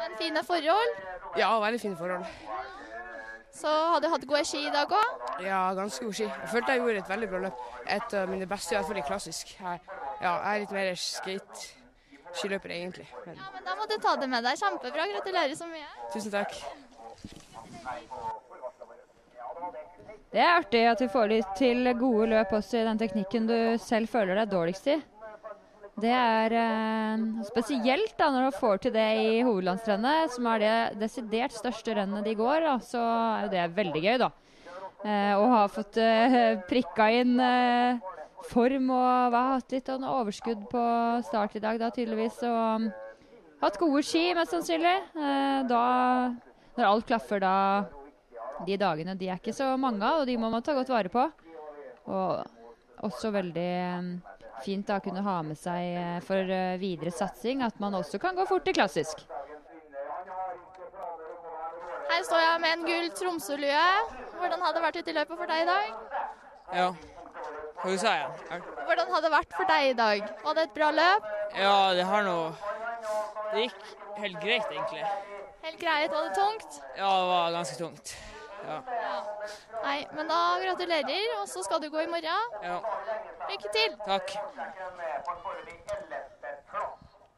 [SPEAKER 3] men fine forhold.
[SPEAKER 5] ja, veldig fine forhold.
[SPEAKER 3] Så har du hatt gode ski i dag òg?
[SPEAKER 5] Ja, ganske gode ski. Jeg følte jeg gjorde et veldig bra løp. Et av mine beste, i hvert fall i klassisk. Jeg, ja, jeg er litt mer skate-skiløper egentlig. Men
[SPEAKER 3] Ja, men da må du ta det med deg. Kjempebra. Gratulerer så mye.
[SPEAKER 5] tusen takk.
[SPEAKER 1] Det er artig at vi får litt til gode løp også i den teknikken du selv føler deg dårligst i. Det er eh, spesielt da når du får til det i hovedlandsrennet, som er det desidert største rennet de går. Da, så er jo det veldig gøy, da. Eh, å ha fått eh, prikka inn eh, form og hva, hatt litt sånn overskudd på start i dag, da tydeligvis. Og hatt gode ski, mest sannsynlig. Eh, da, når alt klaffer, da de dagene de er ikke så mange av, og de må man ta godt vare på. Og også veldig eh, fint da å kunne ha med seg eh, for eh, videre satsing at man også kan gå fort til klassisk.
[SPEAKER 3] Her står jeg med en gull Tromsø-lue. Hvordan har det vært ute i løpet for deg i dag?
[SPEAKER 5] Ja. Hva sa jeg?
[SPEAKER 3] Hvordan har det vært for deg i dag? Var det et bra løp?
[SPEAKER 5] Ja, det har nå Det gikk helt greit, egentlig.
[SPEAKER 3] Helt greit. Var det tungt?
[SPEAKER 5] Ja, det var ganske tungt. Ja.
[SPEAKER 3] Nei, men da gratulerer, og så skal du gå i morgen.
[SPEAKER 5] ja.
[SPEAKER 3] Lykke til.
[SPEAKER 5] Takk.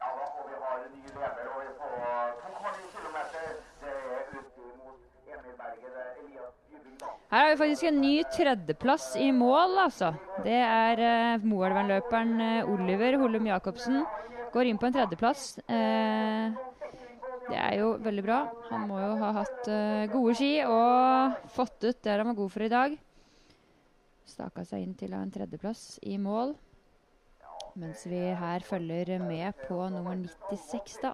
[SPEAKER 2] Ja, da får vi ha en ny leder og på 2,9 km. Det er ute mot Emil Berget. Det
[SPEAKER 1] Her har vi faktisk en ny tredjeplass i mål, altså. Det er uh, Moelven-løperen uh, Oliver Hollum Jacobsen. Går inn på en tredjeplass. Uh, det er jo veldig bra. Han må jo ha hatt uh, gode ski og fått ut det han var god for i dag. Staka seg inn til en tredjeplass i mål. Mens vi her følger med på nummer 96, da.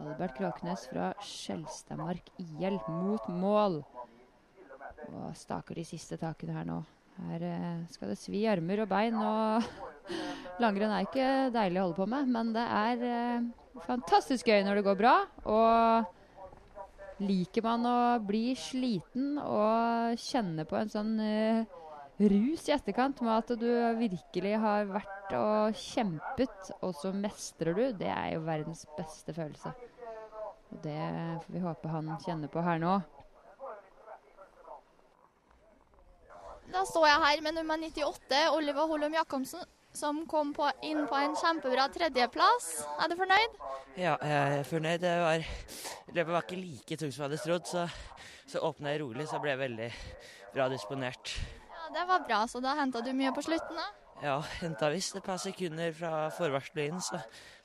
[SPEAKER 1] Albert Kråknes fra Skjelstadmark IL mot mål. Og staker de siste takene her nå. Her uh, skal det svi armer og bein. Og langrenn er ikke deilig å holde på med, men det er eh, fantastisk gøy når det går bra. Og liker man å bli sliten og kjenne på en sånn eh, rus i etterkant med at du virkelig har vært og kjempet, og så mestrer du, det er jo verdens beste følelse. Og det får vi håpe han kjenner på her nå.
[SPEAKER 3] Da står jeg her med nummer 98, Oliver Holum Jacobsen, som kom på, inn på en kjempebra tredjeplass. Er du fornøyd?
[SPEAKER 7] Ja, jeg er fornøyd. Det var, løpet var ikke like tungt som jeg hadde trodd, så, så åpna jeg rolig, så ble jeg veldig bra disponert.
[SPEAKER 3] Ja, Det var bra, så da henta du mye på slutten? da?
[SPEAKER 7] Ja, henta visst et par sekunder fra forvarselet inn, så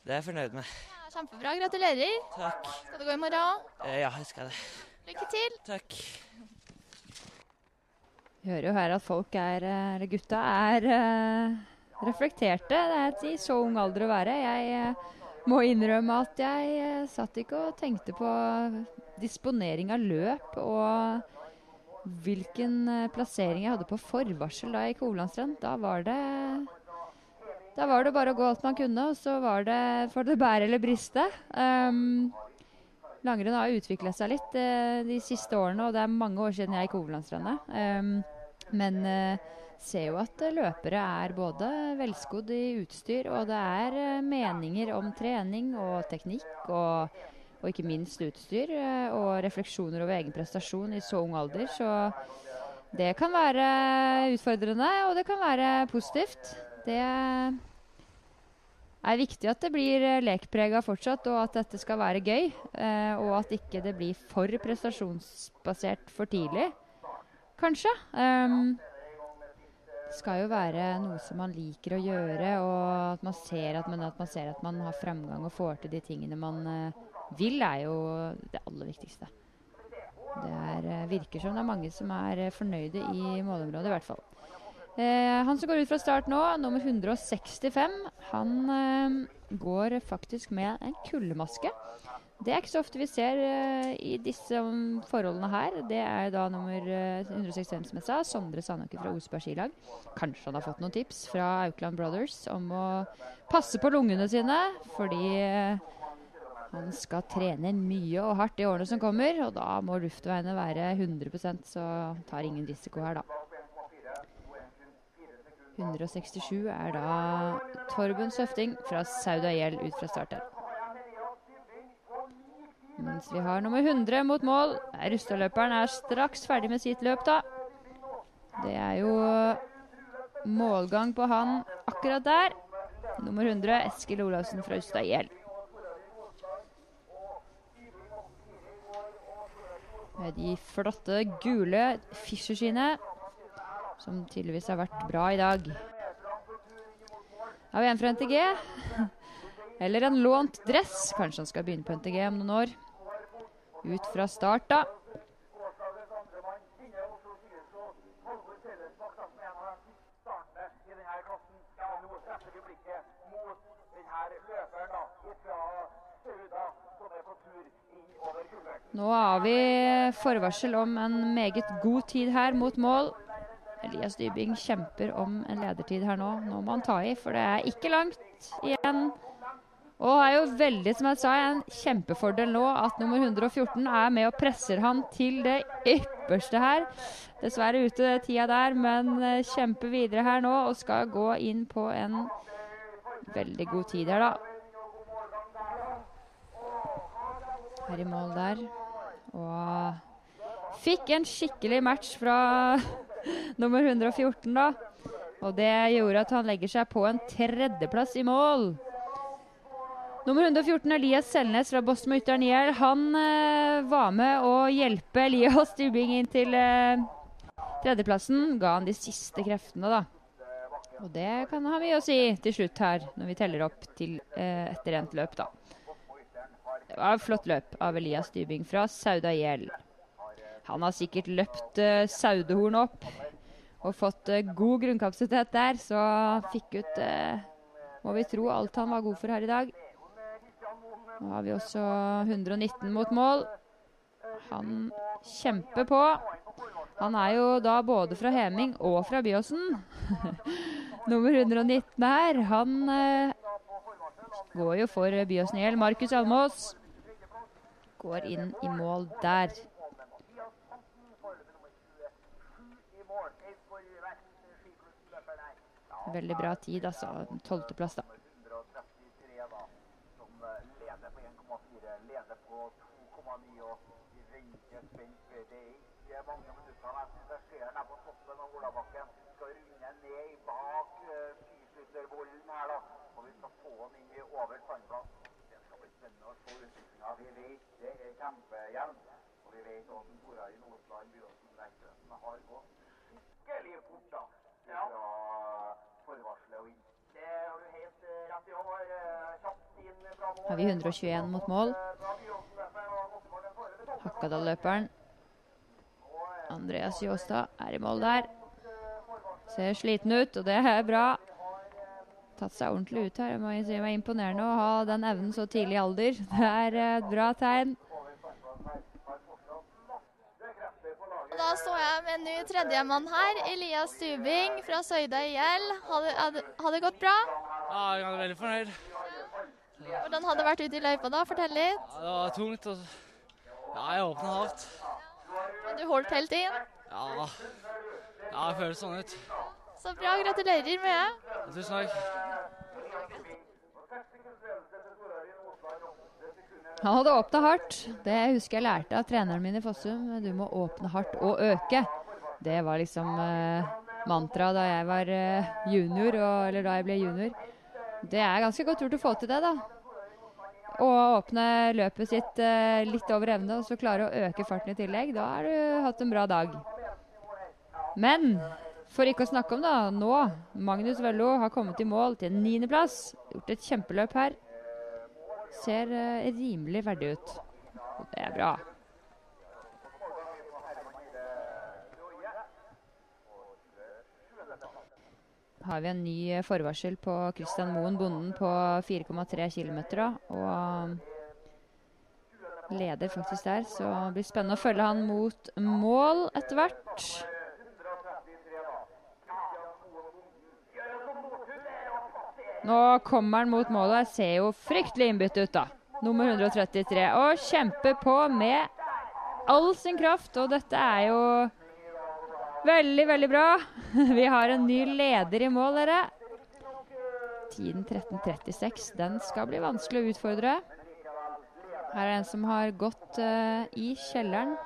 [SPEAKER 7] det er jeg fornøyd med.
[SPEAKER 3] Ja, kjempebra. Gratulerer.
[SPEAKER 7] Takk.
[SPEAKER 3] Skal du gå i morgen?
[SPEAKER 7] òg? Ja, jeg skal det.
[SPEAKER 3] Lykke til.
[SPEAKER 7] Takk.
[SPEAKER 1] Vi hører jo her at folk er, eh, eller gutta er eh, reflekterte. Det er i så ung alder å være. Jeg eh, må innrømme at jeg eh, satt ikke og tenkte på disponering av løp og hvilken eh, plassering jeg hadde på forvarsel da i Kovlandstrand. Da var det da var det bare å gå alt man kunne, og så var det for det bære eller briste. Um, langrenn har utviklet seg litt uh, de siste årene, og det er mange år siden jeg gikk Hovlandstrendet. Um, men eh, ser jo at løpere er både velskodd i utstyr, og det er eh, meninger om trening og teknikk og, og ikke minst utstyr. eh, og refleksjoner over egen prestasjon i så ung alder. Så det kan være utfordrende, og det kan være positivt. Det er viktig at det blir lekprega fortsatt, og at dette skal være gøy. eh, og at ikke det blir for prestasjonsbasert for tidlig, kanskje. Um, skal jo være noe som man liker å gjøre, og at man ser at man, at man, ser at man har fremgang og får til de tingene man uh, vil, er jo det aller viktigste. Det er, uh, virker som det er mange som er uh, fornøyde i målområdet, i hvert fall. Han som går ut fra start nå, nummer 165, han går faktisk med en kuldemaske. Det er ikke så ofte vi ser uh, i disse um, forholdene her. Det er da nummer uh, 165 som jeg sa, Sondre Sandaker fra Osberg skilag. Kanskje han har fått noen tips fra Aukland Brothers om å passe på lungene sine, fordi uh, han skal trene mye og hardt i årene som kommer, og da må luftveiene være 100% så tar ingen risiko her, da. 167 er da Torben Søfting fra Sauda ut fra start. Mens vi har nummer 100 mot mål. Rustadløperen er straks ferdig med sitt løp, da. Det er jo målgang på han akkurat der. Nummer 100, Eskil Olavsen fra Ustadgjeld. Med de flotte gule Fischer-skiene, som tydeligvis har vært bra i dag. Har vi en fra NTG? Eller en lånt dress. Kanskje han skal begynne på NTG om noen år. Ut fra start, da. Nå har vi forvarsel om en meget god tid her mot mål. Elias Dybing kjemper om en ledertid her nå. Nå må han ta i, for det er ikke langt igjen. Og er jo veldig, som jeg sa, en kjempefordel nå at nummer 114 er med og presser han til det ypperste her. Dessverre ute tida der, men eh, kjemper videre her nå og skal gå inn på en veldig god tid her, da. Her i mål der. Og fikk en skikkelig match fra nummer 114, da. Og det gjorde at han legger seg på en tredjeplass i mål. Nummer 114, Elias Selnes fra Boston og Ytteren IL. Han eh, var med å hjelpe Elias Dubing inn til, eh, Tredjeplassen ga han de siste kreftene, da. Og det kan ha mye å si til slutt her, når vi teller opp til eh, etter endt løp, da. Det var et flott løp av Elias Dybing fra Sauda IL. Han har sikkert løpt eh, Saudehorn opp og fått eh, god grunnkapasitet der, så fikk ut, eh, må vi tro, alt han var god for her i dag. Nå har vi også 119 mot mål. Han kjemper på. Han er jo da både fra Heming og fra Byåsen. Nummer 119 her, han eh, går jo for Byåsen IL. Markus Almås går inn i mål der. Veldig bra tid, altså. Tolvteplass, da.
[SPEAKER 2] 133 da, som eh, leder på 1,4, leder på 2,9 og vi venter spent. Det er ikke mange minutter. Jeg det skjer nede på toppen av Olabakken. Skal runde ned bak uh, skiskytterbollen her da, og vi skal få den inn i over sandplass. Det skal bli spennende å se utviklinga. Vi vet det er kjempejevnt, og vi vet også Tora i Nordstrand Byåsen Vektøsen har gått skikkelig fort da. Fra forvarselet og inn. Det har du helt eh, rett i år. eh, Kjapt inn fra mål.
[SPEAKER 1] Har vi 121 mot mål.
[SPEAKER 2] Fra Byåsen, dette var godt mål. Den forrige toppen.
[SPEAKER 1] Hakadal-løperen. Andreas Jåstad er i mål der. Ser sliten ut, og det er bra. Tatt seg ordentlig ut her. Jeg må si det var imponerende å ha den evnen så tidlig i alder. Det er et bra tegn.
[SPEAKER 3] Da står jeg med en ny tredjemann her, Elias Stubing fra Søyda IL. Har det, gått bra?
[SPEAKER 8] Ja, jeg er veldig fornøyd.
[SPEAKER 3] Hvordan har det vært ute i løypa da? Fortell litt.
[SPEAKER 8] Ja, det var tungt. Og... Ja, jeg åpna hardt.
[SPEAKER 3] Men du holdt helt inn.
[SPEAKER 8] Ja. ja, det føles sånn ut.
[SPEAKER 3] Så bra. Gratulerer med det.
[SPEAKER 8] Tusen takk.
[SPEAKER 1] Han hadde åpna hardt. Det husker jeg lærte av treneren min i Fossum. Du må åpne hardt og øke. Det var liksom uh, mantraet da jeg var eh, junior, og, eller da jeg ble junior. Det er ganske godt gjort å få til det, da. Å åpne løpet sitt eh, litt over evne, og så klare å øke farten i tillegg. Da har du hatt en bra dag. Men for ikke å snakke om da, nå Magnus Vello har kommet i mål til niendeplass. Gjort et kjempeløp her. Ser eh, rimelig verdig ut. Det er bra. Har vi en ny eh, forvarsel på Christian Moen, bonden, på 4,3 km. Og leder faktisk der, så det blir spennende å følge han mot mål etter hvert. Nå kommer han mot målet. Jeg ser jo fryktelig innbytte ut, da. Nummer 133. Og kjemper på med all sin kraft. Og dette er jo veldig, veldig bra. Vi har en ny leder i mål, dere. Tiden 13.36. Den skal bli vanskelig å utfordre. Her er det en som har gått uh, i kjelleren.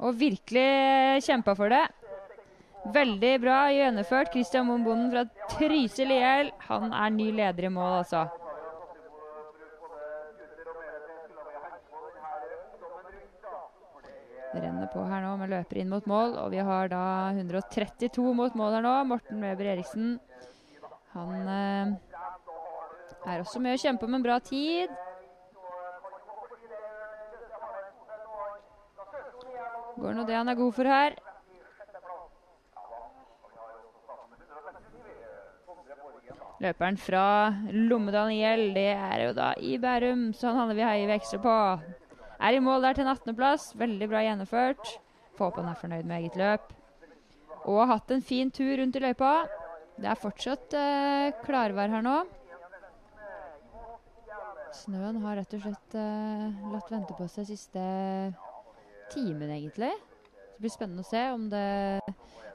[SPEAKER 1] Og virkelig kjempa for det. Veldig bra gjennomført. Christian Moen Bonden fra Trysil IL. Han er ny leder i mål, altså. Det renner på her nå med løper inn mot mål, og vi har da 132 mot mål her nå. Morten Weber Eriksen. Han eh, er også med å kjempe om en bra tid. Går nå det han er god for her. Løperen fra Lomme IL, det er jo da i Bærum, så han handler vi heier vi ekstra på. Er i mål der til en 18.-plass. Veldig bra gjennomført. Han er fornøyd med eget løp. Og har hatt en fin tur rundt i løypa. Det er fortsatt eh, klarvær her nå. Snøen har rett og slett eh, latt vente på seg siste timen, egentlig. Det blir spennende å se om det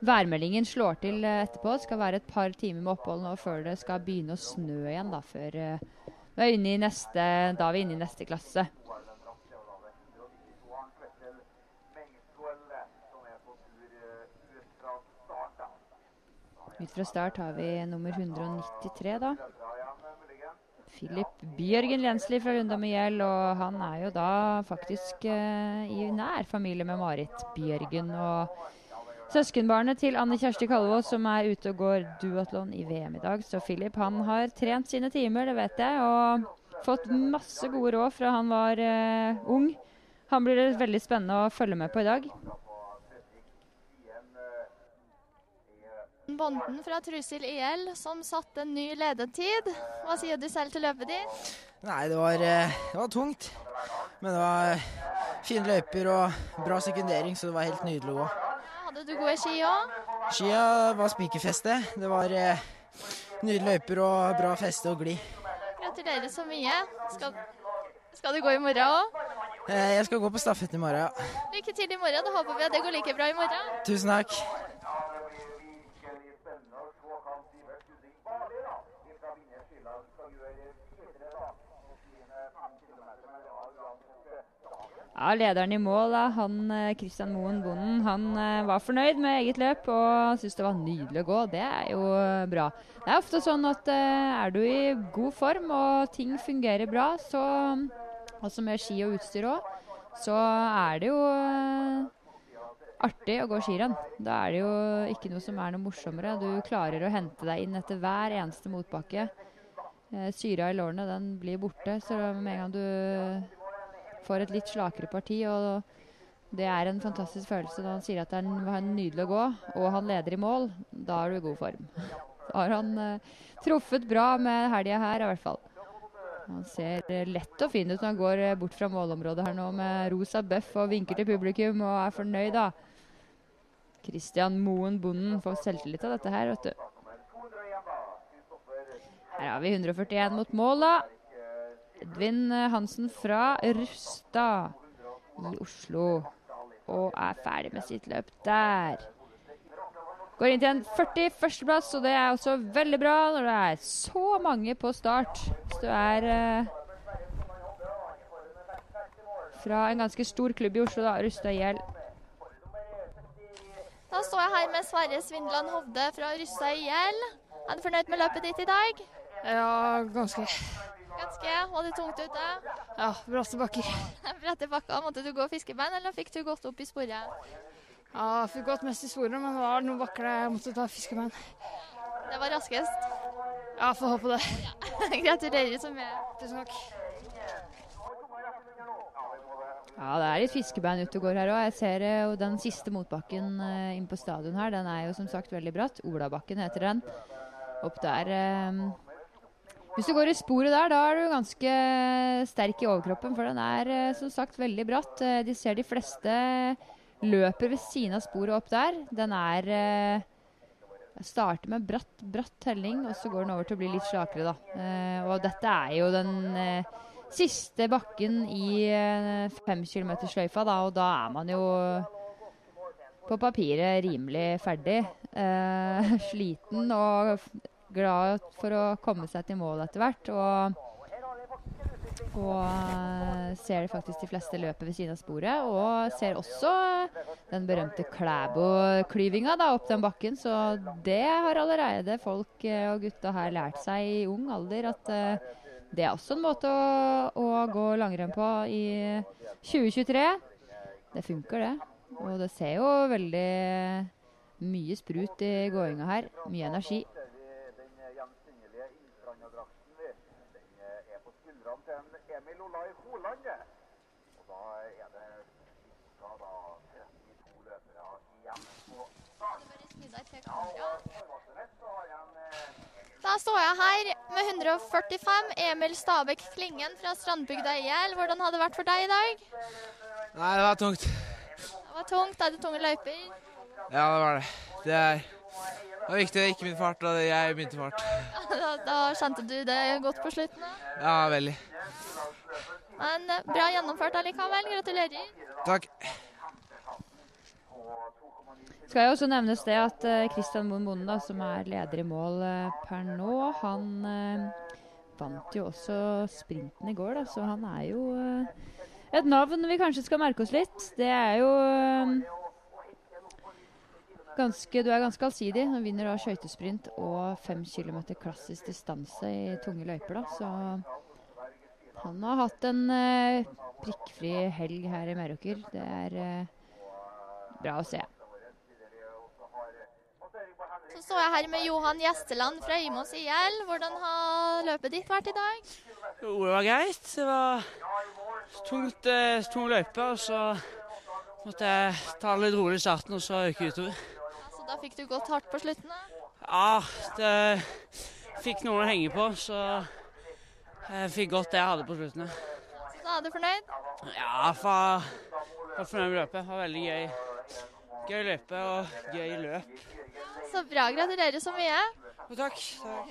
[SPEAKER 1] værmeldingen slår til eh, etterpå. Det skal være et par timer med opphold nå før det skal begynne å snø igjen. Da, før, eh, vi er inne i neste, da er vi inne i neste klasse. Ut fra start har vi nummer 193, da. Filip Bjørgen Lensli fra Lundam IL, og han er jo da faktisk eh, i nær familie med Marit Bjørgen. Og søskenbarnet til Anne Kjersti Kalvås som er ute og går duatlon i VM i dag. Så Filip han har trent sine timer, det vet jeg, og fått masse gode råd fra han var eh, ung. Han blir veldig spennende å følge med på i dag.
[SPEAKER 3] Bonden fra Trusil IL som satte en ny ledetid. Hva sier du selv til løpet ditt?
[SPEAKER 9] Nei, det var, eh, det var tungt. Men det var fine løyper og bra sekundering, så det var helt nydelig å gå.
[SPEAKER 3] Hadde du gode ski òg?
[SPEAKER 9] Skia var spikerfeste. Det var eh, nydelige løyper og bra feste og glid.
[SPEAKER 3] Gratulerer så mye. Skal, skal du gå i morgen òg?
[SPEAKER 9] Eh, jeg skal gå på stafett i morgen. ja.
[SPEAKER 3] Lykke til i morgen. Da håper vi at det går like bra i morgen.
[SPEAKER 9] Tusen takk.
[SPEAKER 1] Ja, Lederen i mål, da, han eh, Christian Moen Bonden, han eh, var fornøyd med eget løp og syntes det var nydelig å gå. Det er jo eh, bra. Det er ofte sånn at er du i god form og ting fungerer bra, så, også med ski og utstyr òg, så er det jo artig å gå skirenn. Da er det jo ikke noe som er noe morsommere. Du klarer å hente deg inn etter hver eneste motbakke. Syra i lårene den blir borte, så med en gang du får et litt slakere parti. og Det er en fantastisk følelse når han sier at det er, nydelig å gå, og han leder i mål. Da er du i god form. Da har han uh, truffet bra med helga her, i hvert fall. Han ser eh, lett og fin ut når han går eh, bort fra målområdet her nå med rosa bøff og vinker til publikum og er fornøyd, da. Christian Moen Bonden får selvtillit av dette her, vet du. Her har vi 141 mot mål, da. Edvin Hansen fra Rustad i Oslo. Og er ferdig med sitt løp der. Går inn til en 41.-plass, og det er også veldig bra når det er så mange på start. Hvis du er eh, fra en ganske stor klubb i Oslo, da, Rustad IL.
[SPEAKER 3] Da står jeg her med Sverre Svindland Hovde fra Rystad IL. Er du fornøyd med løpet ditt i dag?
[SPEAKER 5] Ja, ganske.
[SPEAKER 3] Ganske. Var det tungt ute?
[SPEAKER 5] Ja, bratte bakker.
[SPEAKER 3] Bratte bakker. Måtte du gå fiskebein, eller fikk du gått opp i sporet?
[SPEAKER 5] Ja, jeg fikk gått mest i sporet, men det var noen bakker der jeg måtte ta fiskebein.
[SPEAKER 3] Det var raskest.
[SPEAKER 5] Ja, får håpe det.
[SPEAKER 3] Gratulerer så mye.
[SPEAKER 5] Tusen takk.
[SPEAKER 1] Ja, det er litt fiskebein ute og går her òg. Jeg ser eh, jo den siste motbakken uh, inn på stadion her. Den er jo som sagt veldig bratt. Olabakken heter den. Opp der eh, Hvis du går i sporet der, da er du ganske sterk i overkroppen, for den er eh, som sagt veldig bratt. Eh, de ser de fleste løper ved siden av sporet opp der. Den er eh, starter med bratt, bratt helling, og så går den over til å bli litt slakere, da. Eh, og dette er jo den eh, siste bakken i eh, femkilometersløyfa, da, og da er man jo på papiret rimelig ferdig. Eh, sliten og glad for å komme seg til mål etter hvert. Og, og eh, ser faktisk de fleste løpet ved siden av sporet. Og ser også den berømte Klæbo-klyvinga opp den bakken. Så det har allerede folk eh, og gutta her lært seg i ung alder at eh, det er også en måte å, å gå langrenn på i 2023. Det funker, det. Og det ser jo veldig mye sprut i gåinga her. Mye energi.
[SPEAKER 2] Den gjenkjennelige Innstranda-drakten, vi. Den er på skuldrene til en Olai Holand. det. Og da er det ca. da 32 løpere igjen på
[SPEAKER 3] Da står jeg her med 145. Emil Stabæk Klingen fra Strandbygda IL. Hvordan har det vært for deg i dag?
[SPEAKER 10] Nei, det var tungt.
[SPEAKER 3] Det var tungt. Er det tunge løyper?
[SPEAKER 10] Ja, det var det. Det er det var viktig det ikke min fart, og jeg begynte fart.
[SPEAKER 3] Da, da kjente du det godt på slutten? da.
[SPEAKER 10] Ja, veldig.
[SPEAKER 3] Men eh, bra gjennomført allikevel. Gratulerer.
[SPEAKER 10] Takk.
[SPEAKER 1] Skal jo også nevnes det at Kristian Christian Moen Bonde, som er leder i mål eh, per nå, han eh, vant jo også sprinten i går, da, så han er jo eh, et navn vi kanskje skal merke oss litt. Det er jo eh, ganske, du er ganske allsidig. Han vinner da skøytesprint og fem kilometer klassisk distanse i tunge løyper, da. Så han har hatt en eh, prikkfri helg her i Meråker. Det er eh, bra å se.
[SPEAKER 3] Så står jeg her med Johan Gjesteland fra Imos IL. Hvordan har løpet ditt vært i dag?
[SPEAKER 8] Jo, det var greit. Det var tungt, eh, tung løype, og så måtte jeg ta det litt rolig i starten, og så øke utover.
[SPEAKER 3] Så da fikk du gått hardt på slutten? da?
[SPEAKER 8] Ja, det fikk noen å henge på, så jeg fikk godt det jeg hadde på slutten.
[SPEAKER 3] Så da er du fornøyd?
[SPEAKER 8] Ja, faen. jeg var fornøyd med løpet. Det var veldig gøy. Gøy løype og gøy løp.
[SPEAKER 3] Så bra. Gratulerer så mye.
[SPEAKER 8] Jo, takk. takk.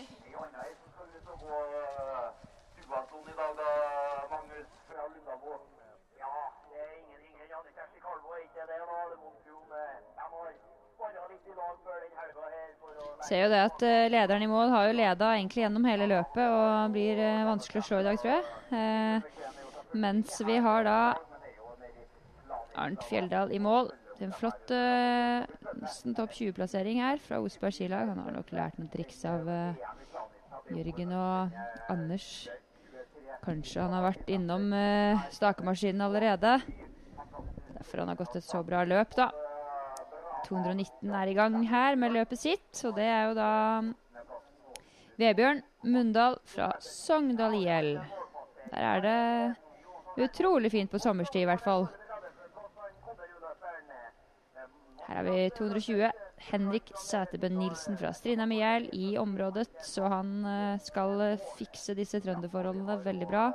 [SPEAKER 2] Litt i dag før den helga å
[SPEAKER 1] Ser jo det at eh, lederen i mål har jo leda egentlig gjennom hele løpet og blir eh, vanskelig å slå i dag, tror jeg. Eh, mens vi har da Arnt Fjelldal i mål. En flott eh, nesten topp 20-plassering her fra Osberg skilag. Han har nok lært noen triks av eh, Jørgen og Anders. Kanskje han har vært innom stakemaskinen allerede. Derfor han har gått et så bra løp, da. 219 er i gang her med løpet sitt, og det er jo da Vebjørn Mundal fra Sogndal IL. Der er det utrolig fint på sommerstid, i hvert fall. Her har vi 220. Henrik Sæterbø Nilsen fra Strina IL i området, så han eh, skal eh, fikse disse trønderforholdene veldig bra.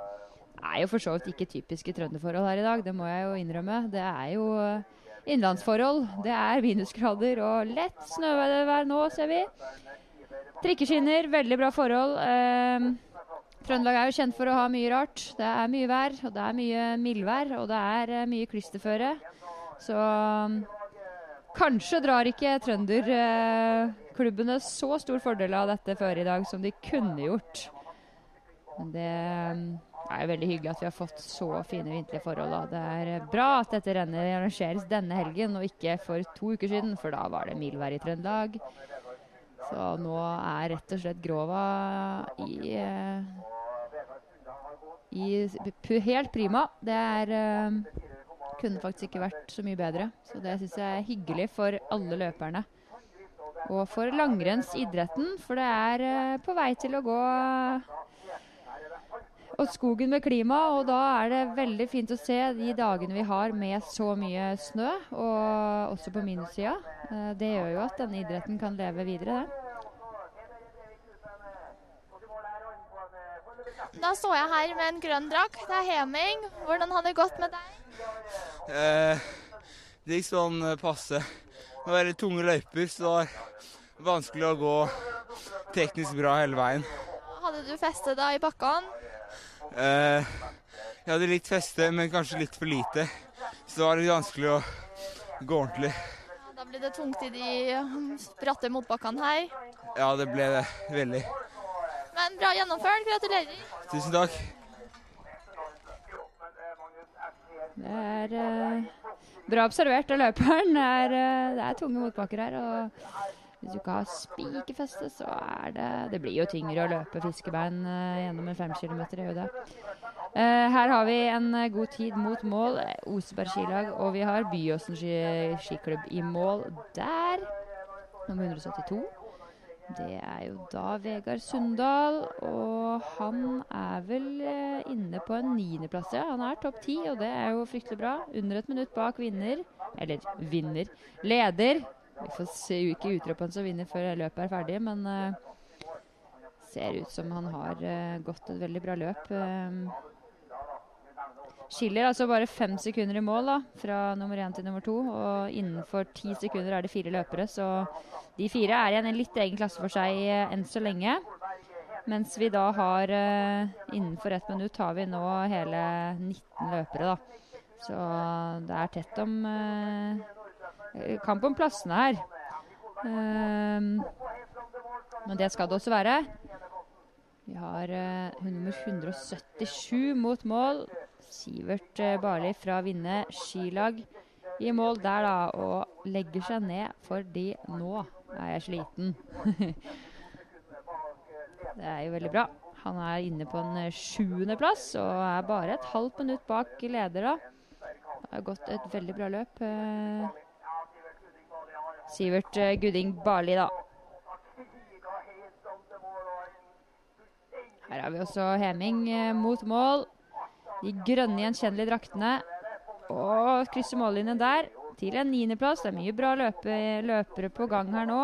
[SPEAKER 1] Det er jo for så vidt ikke typiske trønderforhold her i dag, det må jeg jo innrømme. Det er jo eh, innlandsforhold. Det er minusgrader og lett snøvær nå, ser vi. Trikkeskinner, veldig bra forhold. Eh, Trøndelag er jo kjent for å ha mye rart. Det er mye vær, og det er mye mildvær, og det er eh, mye klisterføre. Så kanskje drar ikke trønderklubbene så stor fordel av dette før i dag som de kunne gjort. Men det um, er veldig hyggelig at vi har fått så fine vinterlige forhold. Da. Det er bra at dette rennet arrangeres denne helgen og ikke for to uker siden, for da var det mildvær i Trøndelag. Så nå er rett og slett Grova i, eh, i helt prima. Det er eh, kunne faktisk ikke vært så mye bedre. Så det syns jeg er hyggelig for alle løperne. Og for langrennsidretten, for det er eh, på vei til å gå åt skogen med klima, og da er det veldig fint å se de dagene vi har med så mye snø, og også på minussida. Eh, Det gjør jo at denne idretten kan leve videre, det.
[SPEAKER 3] Da står jeg her med en grønn drakt. Det er Heming. Hvordan har det gått med deg?
[SPEAKER 10] Eh, det gikk sånn eh, passe. Det var veldig tunge løyper, så det var vanskelig å gå teknisk bra hele veien.
[SPEAKER 3] Hadde du feste da i bakkene?
[SPEAKER 10] Eh, jeg hadde litt feste, men kanskje litt for lite. Så det var litt vanskelig å gå ordentlig.
[SPEAKER 3] Da ble det tungt i de bratte motbakkene her.
[SPEAKER 10] Ja, det ble det veldig.
[SPEAKER 3] Men bra gjennomført. Gratulerer.
[SPEAKER 10] Tusen takk.
[SPEAKER 1] Det er eh, bra observert av løperen. Det er, eh, det er tunge motbakker her. og Hvis du ikke har spikerfeste, så er det Det blir jo tyngre å løpe fiskebein eh, gjennom en fem kilometer. i jo det. Eh, her har vi en eh, god tid mot mål. Oseberg skilag. Og vi har Byåsen ski, skiklubb i mål der. Nummer 172. Det er jo da Vegard Sundal, og han er vel inne på en niendeplass. Ja. Han er topp ti, og det er jo fryktelig bra. Under et minutt bak vinner. Eller vinner. Leder. Vi får se ikke utropen som vinner før løpet er ferdig, men uh, ser ut som han har uh, gått et veldig bra løp. Uh, Skiller altså bare fem sekunder i mål da, fra nummer én til nummer to. Og innenfor ti sekunder er det fire løpere, så de fire er igjen en litt egen klasse for seg enn så lenge. Mens vi da har innenfor ett minutt har vi nå hele 19 løpere, da. Så det er tett om eh, kamp om plassene her. Ehm, men det skal det også være. Vi har eh, nummer 177 mot mål. Sivert eh, Barli fra Vinne skilag. i mål der, da, og legger seg ned fordi nå er jeg sliten. det er jo veldig bra. Han er inne på en eh, sjuendeplass og er bare et halvt minutt bak leder, da. Det har gått et veldig bra løp. Sivert eh, Gudding Barli, da. Her har vi også Heming eh, mot mål. De grønne, gjenkjennelige draktene. Og krysser mållinjen der til en niendeplass. Det er mye bra løpe, løpere på gang her nå.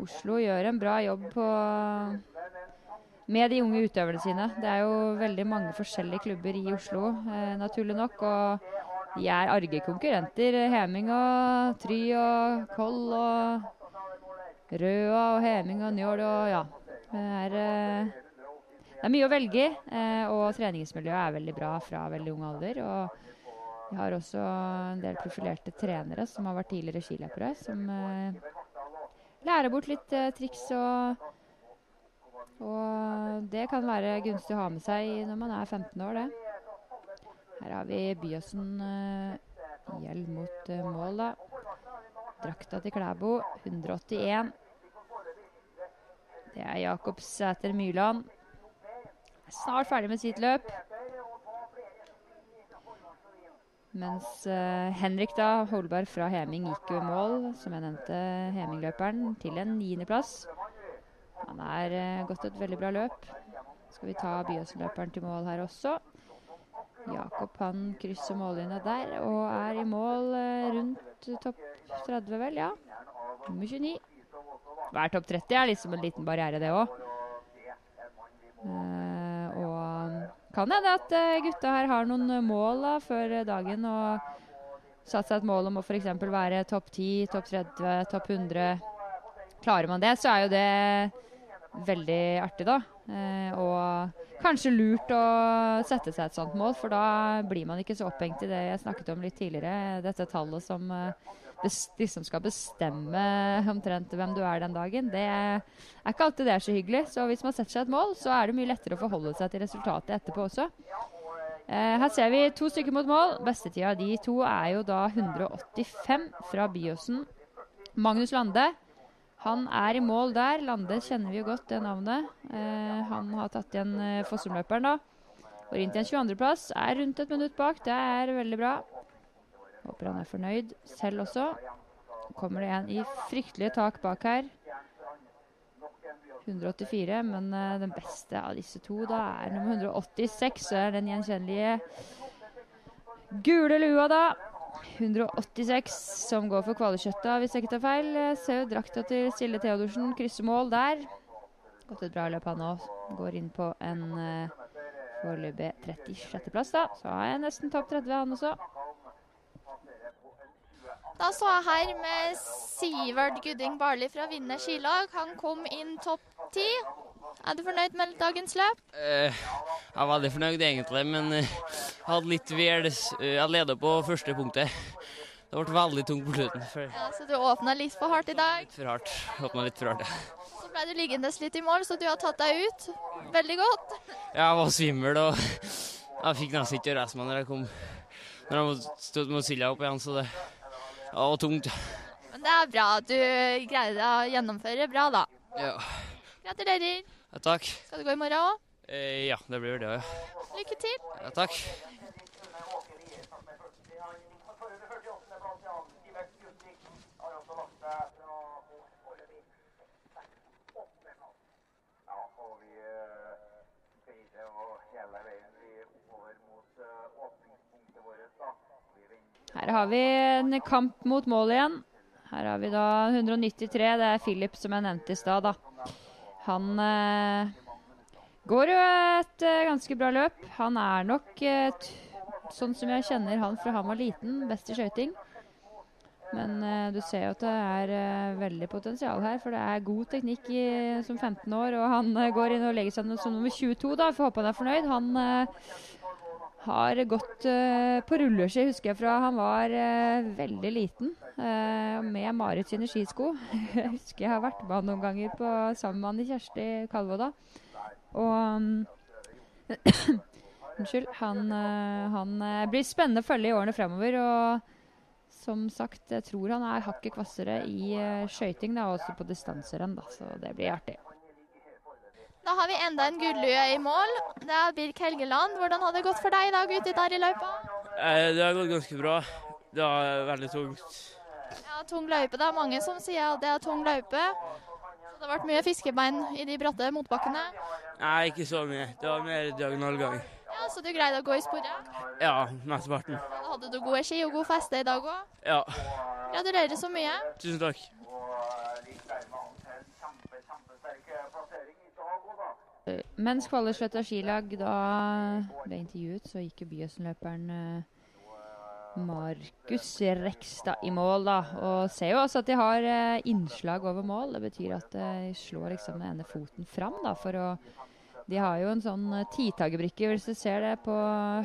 [SPEAKER 1] Oslo gjør en bra jobb på, med de unge utøverne sine. Det er jo veldig mange forskjellige klubber i Oslo, eh, naturlig nok. Og de er arge konkurrenter. Heming og Try og Koll og Røa og Heming og Njål og ja. Det er, eh, det er mye å velge i, eh, og treningsmiljøet er veldig bra fra veldig ung alder. Og vi har også en del profilerte trenere som har vært tidligere skiløpere, som eh, lærer bort litt triks og Og det kan være gunstig å ha med seg når man er 15 år, det. Her har vi Byåsen eh, gjeld mot eh, mål, da. Drakta til Klæbo 181. Det er Jakob Sæter Myrland. Snart ferdig med sitt løp. Mens uh, Henrik da, Holberg fra Heming gikk jo i mål, som jeg nevnte, Heming-løperen, til en niendeplass. Han er uh, gått et veldig bra løp. Skal vi ta Byåsen-løperen til mål her også. Jakob han krysser mållinja der og er i mål eh, rundt topp 30, vel. Ja. Nummer 29. Hver topp 30 er liksom en liten barriere, det òg. Uh, og kan hende at eh, gutta her har noen eh, mål da, før eh, dagen og satt seg et mål om å f.eks. være topp 10, topp 30, topp 100. Klarer man det, så er jo det veldig artig, da. Uh, og kanskje lurt å sette seg et sånt mål, for da blir man ikke så opphengt i det jeg snakket om litt tidligere. Dette tallet som de bes liksom skal bestemme omtrent hvem du er den dagen. Det er ikke alltid det er så hyggelig. Så hvis man setter seg et mål, så er det mye lettere å forholde seg til resultatet etterpå også. Eh, her ser vi to stykker mot mål. Bestetida av de to er jo da 185 fra Byåsen. Magnus Lande. Han er i mål der. Lande kjenner vi jo godt, det navnet. Eh, han har tatt igjen eh, Fossumløperen, da. Går inn til en 22.-plass. Er rundt et minutt bak. Det er veldig bra. Håper han er fornøyd selv også. Kommer det en i fryktelige tak bak her. 184, men eh, den beste av disse to da er nummer 186. Så er den gjenkjennelige gule lua, da. 186 som går for kvalekjøttet, hvis jeg ikke tar feil. Ser jo drakta til Stille Theodorsen krysser mål der. Gått et bra løp, han òg. Går inn på en uh, foreløpig 36.-plass, da. Så er jeg nesten topp 30, han også.
[SPEAKER 3] Da står jeg her med Sivert Gudding Barli fra Vinner skilag. Han kom inn topp ti. Er du fornøyd med dagens løp?
[SPEAKER 6] Uh, jeg er veldig fornøyd egentlig, men eh, jeg hadde litt vel uh, Jeg leda på første punktet. Det ble veldig tungt på slutten.
[SPEAKER 3] Ja, Så du åpna litt for hardt i dag.
[SPEAKER 6] litt for hardt. Åpna litt for hardt, ja.
[SPEAKER 3] Så ble du liggende litt i mål, så du har tatt deg ut. Veldig godt.
[SPEAKER 6] Jeg var svimmel og jeg fikk nesten ikke reist meg når jeg kom Når jeg måtte med Silja opp igjen, så det, det var tungt.
[SPEAKER 3] Men det er bra at du greide å gjennomføre bra, da.
[SPEAKER 6] Ja.
[SPEAKER 3] Gratulerer.
[SPEAKER 6] ja takk.
[SPEAKER 3] Skal du gå i morgen òg?
[SPEAKER 6] Eh, ja, det blir det, ja.
[SPEAKER 3] Lykke til.
[SPEAKER 6] ja. Takk.
[SPEAKER 1] Her har vi en kamp mot mål igjen. Her har vi da 193. Det er Philip som jeg nevnte i stad, da. Han eh, går jo et eh, ganske bra løp. Han er nok, eh, sånn som jeg kjenner han fra han var liten, best i skøyting. Men eh, du ser jo at det er eh, veldig potensial her, for det er god teknikk i, som 15 år. Og han eh, går inn og legger seg som nummer 22, da. Får håpe han er fornøyd. Han har gått uh, på rulleski, husker jeg fra han var uh, veldig liten. Uh, med Marit sine skisko. jeg husker jeg har vært med han noen ganger på, sammen med Anne Kjersti Kalvå da. Og um, Unnskyld. Han, han blir spennende å følge i årene fremover. Og som sagt, jeg tror han er hakket kvassere i skøyting, også på distanserenn. Så det blir artig.
[SPEAKER 3] Da har vi enda en gullue i mål. Det er Birk Helgeland. Hvordan har det gått for deg i dag ute der i løypa?
[SPEAKER 8] Eh, Det har gått ganske bra. Det var veldig tungt.
[SPEAKER 3] Ja, tung løype. Det er mange som sier at det er tung løype. Så det har vært mye fiskebein i de bratte motbakkene.
[SPEAKER 8] Nei, ikke så mye. Det var mer diagonalgang.
[SPEAKER 3] Ja, Så du greide å gå i sporet?
[SPEAKER 8] Ja, mesteparten.
[SPEAKER 3] Ja, da hadde du gode ski og god feste i dag òg.
[SPEAKER 8] Ja,
[SPEAKER 3] Gratulerer så mye.
[SPEAKER 8] tusen takk.
[SPEAKER 1] Eh, Mens Kvaløysletta skilag da ble intervjuet, så gikk jo Byåsen-løperen eh, Markus Rekstad i mål, da. Og ser jo også at de har eh, innslag over mål. Det betyr at de slår liksom den ene foten fram, da, for å De har jo en sånn titagerbrikke, hvis du ser det, på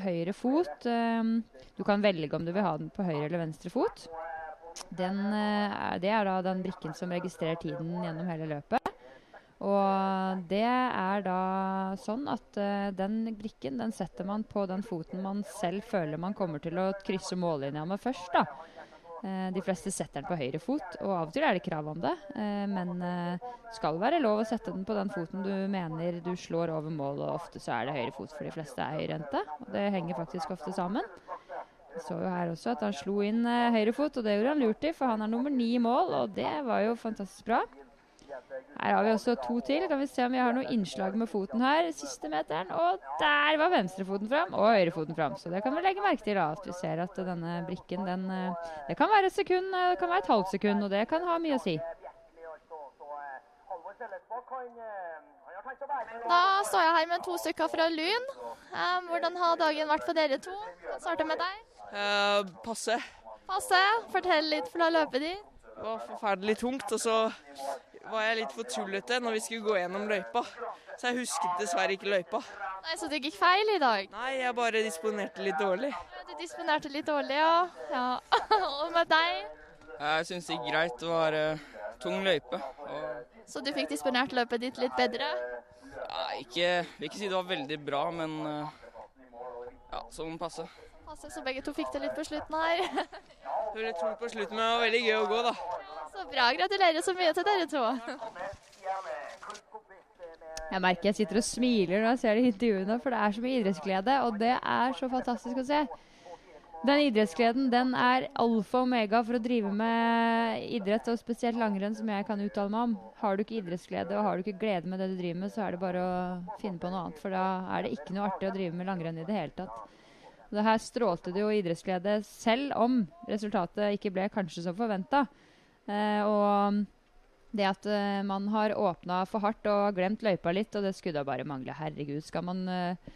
[SPEAKER 1] høyre fot. Du kan velge om du vil ha den på høyre eller venstre fot. Den, det er da den brikken som registrerer tiden gjennom hele løpet. Og det er da sånn at uh, den brikken den setter man på den foten man selv føler man kommer til å krysse mållinja med først. da. Uh, de fleste setter den på høyre fot, og av og til er det krav om det. Uh, men det skal være lov å sette den på den foten du mener du slår over mål, og ofte så er det høyre fot, for de fleste er høyrente. Og det henger faktisk ofte sammen. Vi så jo her også at han slo inn høyre fot, og det gjorde han lurt i, for han er nummer ni i mål, og det var jo fantastisk bra. Her har vi også to til. Kan vi se om vi har noe innslag med foten her. Siste meteren. Og der var venstrefoten fram og høyrefoten fram. Så det kan vi legge merke til. da, At vi ser at denne brikken den, eh, Det kan være et sekund, eh, det kan være et halvt sekund, og det kan ha mye å si.
[SPEAKER 3] Da står jeg her med to stykker fra Lyn. Eh, hvordan har dagen vært for dere to? Jeg starter med deg.
[SPEAKER 11] Uh, passe.
[SPEAKER 3] Passe. Fortell litt fra løpet ditt.
[SPEAKER 11] Det var forferdelig tungt, og så var jeg litt for tullete når vi skulle gå gjennom løypa. Så jeg husket dessverre ikke løypa.
[SPEAKER 3] Nei, Så det gikk feil i dag?
[SPEAKER 11] Nei, jeg bare disponerte litt dårlig.
[SPEAKER 3] Du disponerte litt dårlig, ja. ja. Og med deg?
[SPEAKER 12] Jeg syns det gikk greit. Det var uh, tung løype. Og,
[SPEAKER 3] Så du fikk disponert løpet ditt litt bedre?
[SPEAKER 12] ja, ikke, vil ikke si det var veldig bra, men uh, ja, sånn passe.
[SPEAKER 3] Passe, så begge to fikk det litt på slutten her.
[SPEAKER 11] Det var litt tungt på slutten, men det var veldig gøy å gå, da.
[SPEAKER 3] Bra. Gratulerer så mye til dere to.
[SPEAKER 1] Jeg merker jeg sitter og smiler når jeg ser de intervjuene, for det er så mye idrettsglede, og det er så fantastisk å se. Den idrettsgleden den er alfa og omega for å drive med idrett, og spesielt langrenn, som jeg kan uttale meg om. Har du ikke idrettsglede og har du ikke glede med det du driver med, så er det bare å finne på noe annet, for da er det ikke noe artig å drive med langrenn i det hele tatt. Og det her strålte det jo idrettsglede, selv om resultatet ikke ble kanskje som forventa. Eh, og det at eh, man har åpna for hardt og glemt løypa litt, og det skulle da bare mangle. Herregud, skal man eh,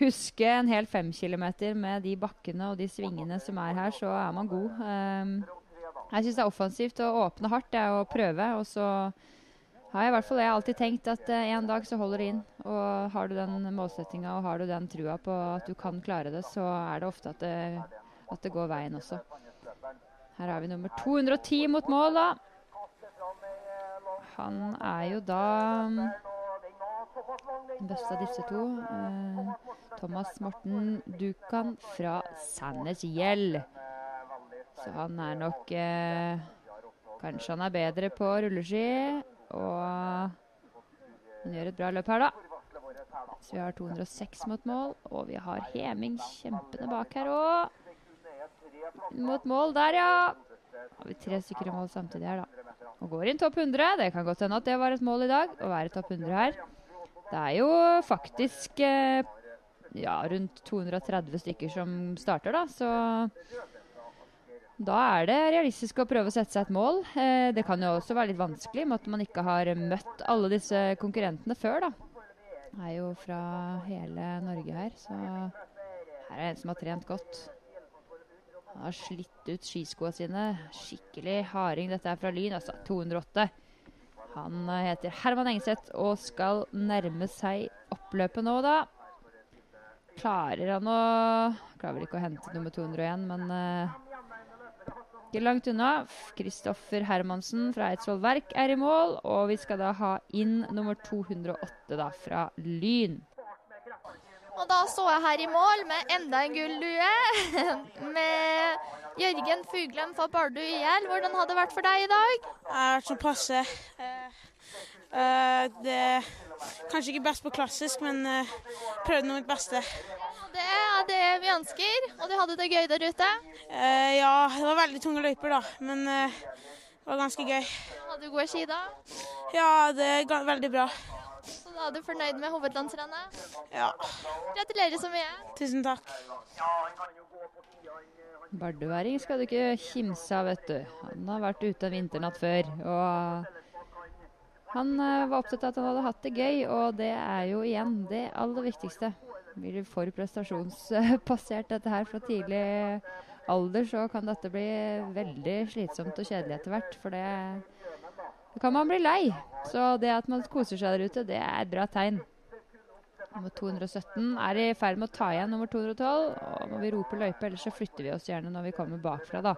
[SPEAKER 1] huske en hel femkilometer med de bakkene og de svingene som er her, så er man god. Jeg syns det er offensivt å åpne hardt det, er å prøve. Og så har jeg i hvert fall jeg alltid tenkt at en dag så holder det inn. Og har du den målsettinga og har du den trua på at du kan klare det, så er det ofte at det, at det går veien også. Her har vi nummer 210 mot mål, da. Han er jo da den beste av disse to. Eh, Thomas Morten Dukan fra Sandnes Gjell. Så han er nok eh, Kanskje han er bedre på rulleski. Og han gjør et bra løp her, da. Så vi har 206 mot mål, og vi har Heming kjempende bak her òg. Mot mål der, ja. Har vi tre stykker i mål samtidig her, da. Og går inn topp 100. Det kan godt hende at det var et mål i dag, å være topp 100 her. Det er jo faktisk eh, ja, rundt 230 stykker som starter, da. Så da er det realistisk å prøve å sette seg et mål. Eh, det kan jo også være litt vanskelig med at man ikke har møtt alle disse konkurrentene før, da. Er jo fra hele Norge her, så her er det en som har trent godt. Han har slitt ut skiskoa sine. Skikkelig harding. Dette er fra Lyn, altså. 208. Han eh, heter Herman Engseth og skal nærme seg oppløpet nå, da. Klarer han å Klarer vel ikke å hente nummer 201, men uh, ikke langt unna. Kristoffer Hermansen fra Eidsvoll Verk er i mål, og vi skal da ha inn nummer 208 da fra Lyn.
[SPEAKER 3] Og da står jeg her i mål med enda en gullue. med Jørgen Fuglem fra Bardu IL. Hvordan har det vært for deg i dag?
[SPEAKER 13] Jeg har vært så passe. Eh, eh, det er kanskje ikke best på klassisk, men eh, prøvde nå mitt beste.
[SPEAKER 3] Det er det vi ønsker. Og du hadde det gøy der ute?
[SPEAKER 13] Ja, det var veldig tunge løyper, da, men det var ganske gøy.
[SPEAKER 3] Hadde du gode ski da?
[SPEAKER 13] Ja, det er veldig bra.
[SPEAKER 3] Så da er du fornøyd med hovedlandsrennet?
[SPEAKER 13] Ja.
[SPEAKER 3] Gratulerer så mye.
[SPEAKER 13] Tusen takk.
[SPEAKER 1] Barduværing skal du ikke kimse av, vet du. Han har vært ute en vinternatt før. Og han eh, var opptatt av at han hadde hatt det gøy, og det er jo igjen det aller viktigste. Blir du for prestasjonsbasert dette her fra tidlig alder, så kan dette bli veldig slitsomt og kjedelig etter hvert. For det, det kan man bli lei. Så det at man koser seg der ute, det er et bra tegn. Nummer 217 er i ferd med å ta igjen nummer 212. Og må vi rope løype, ellers så flytter vi oss gjerne når vi kommer bakfra, da.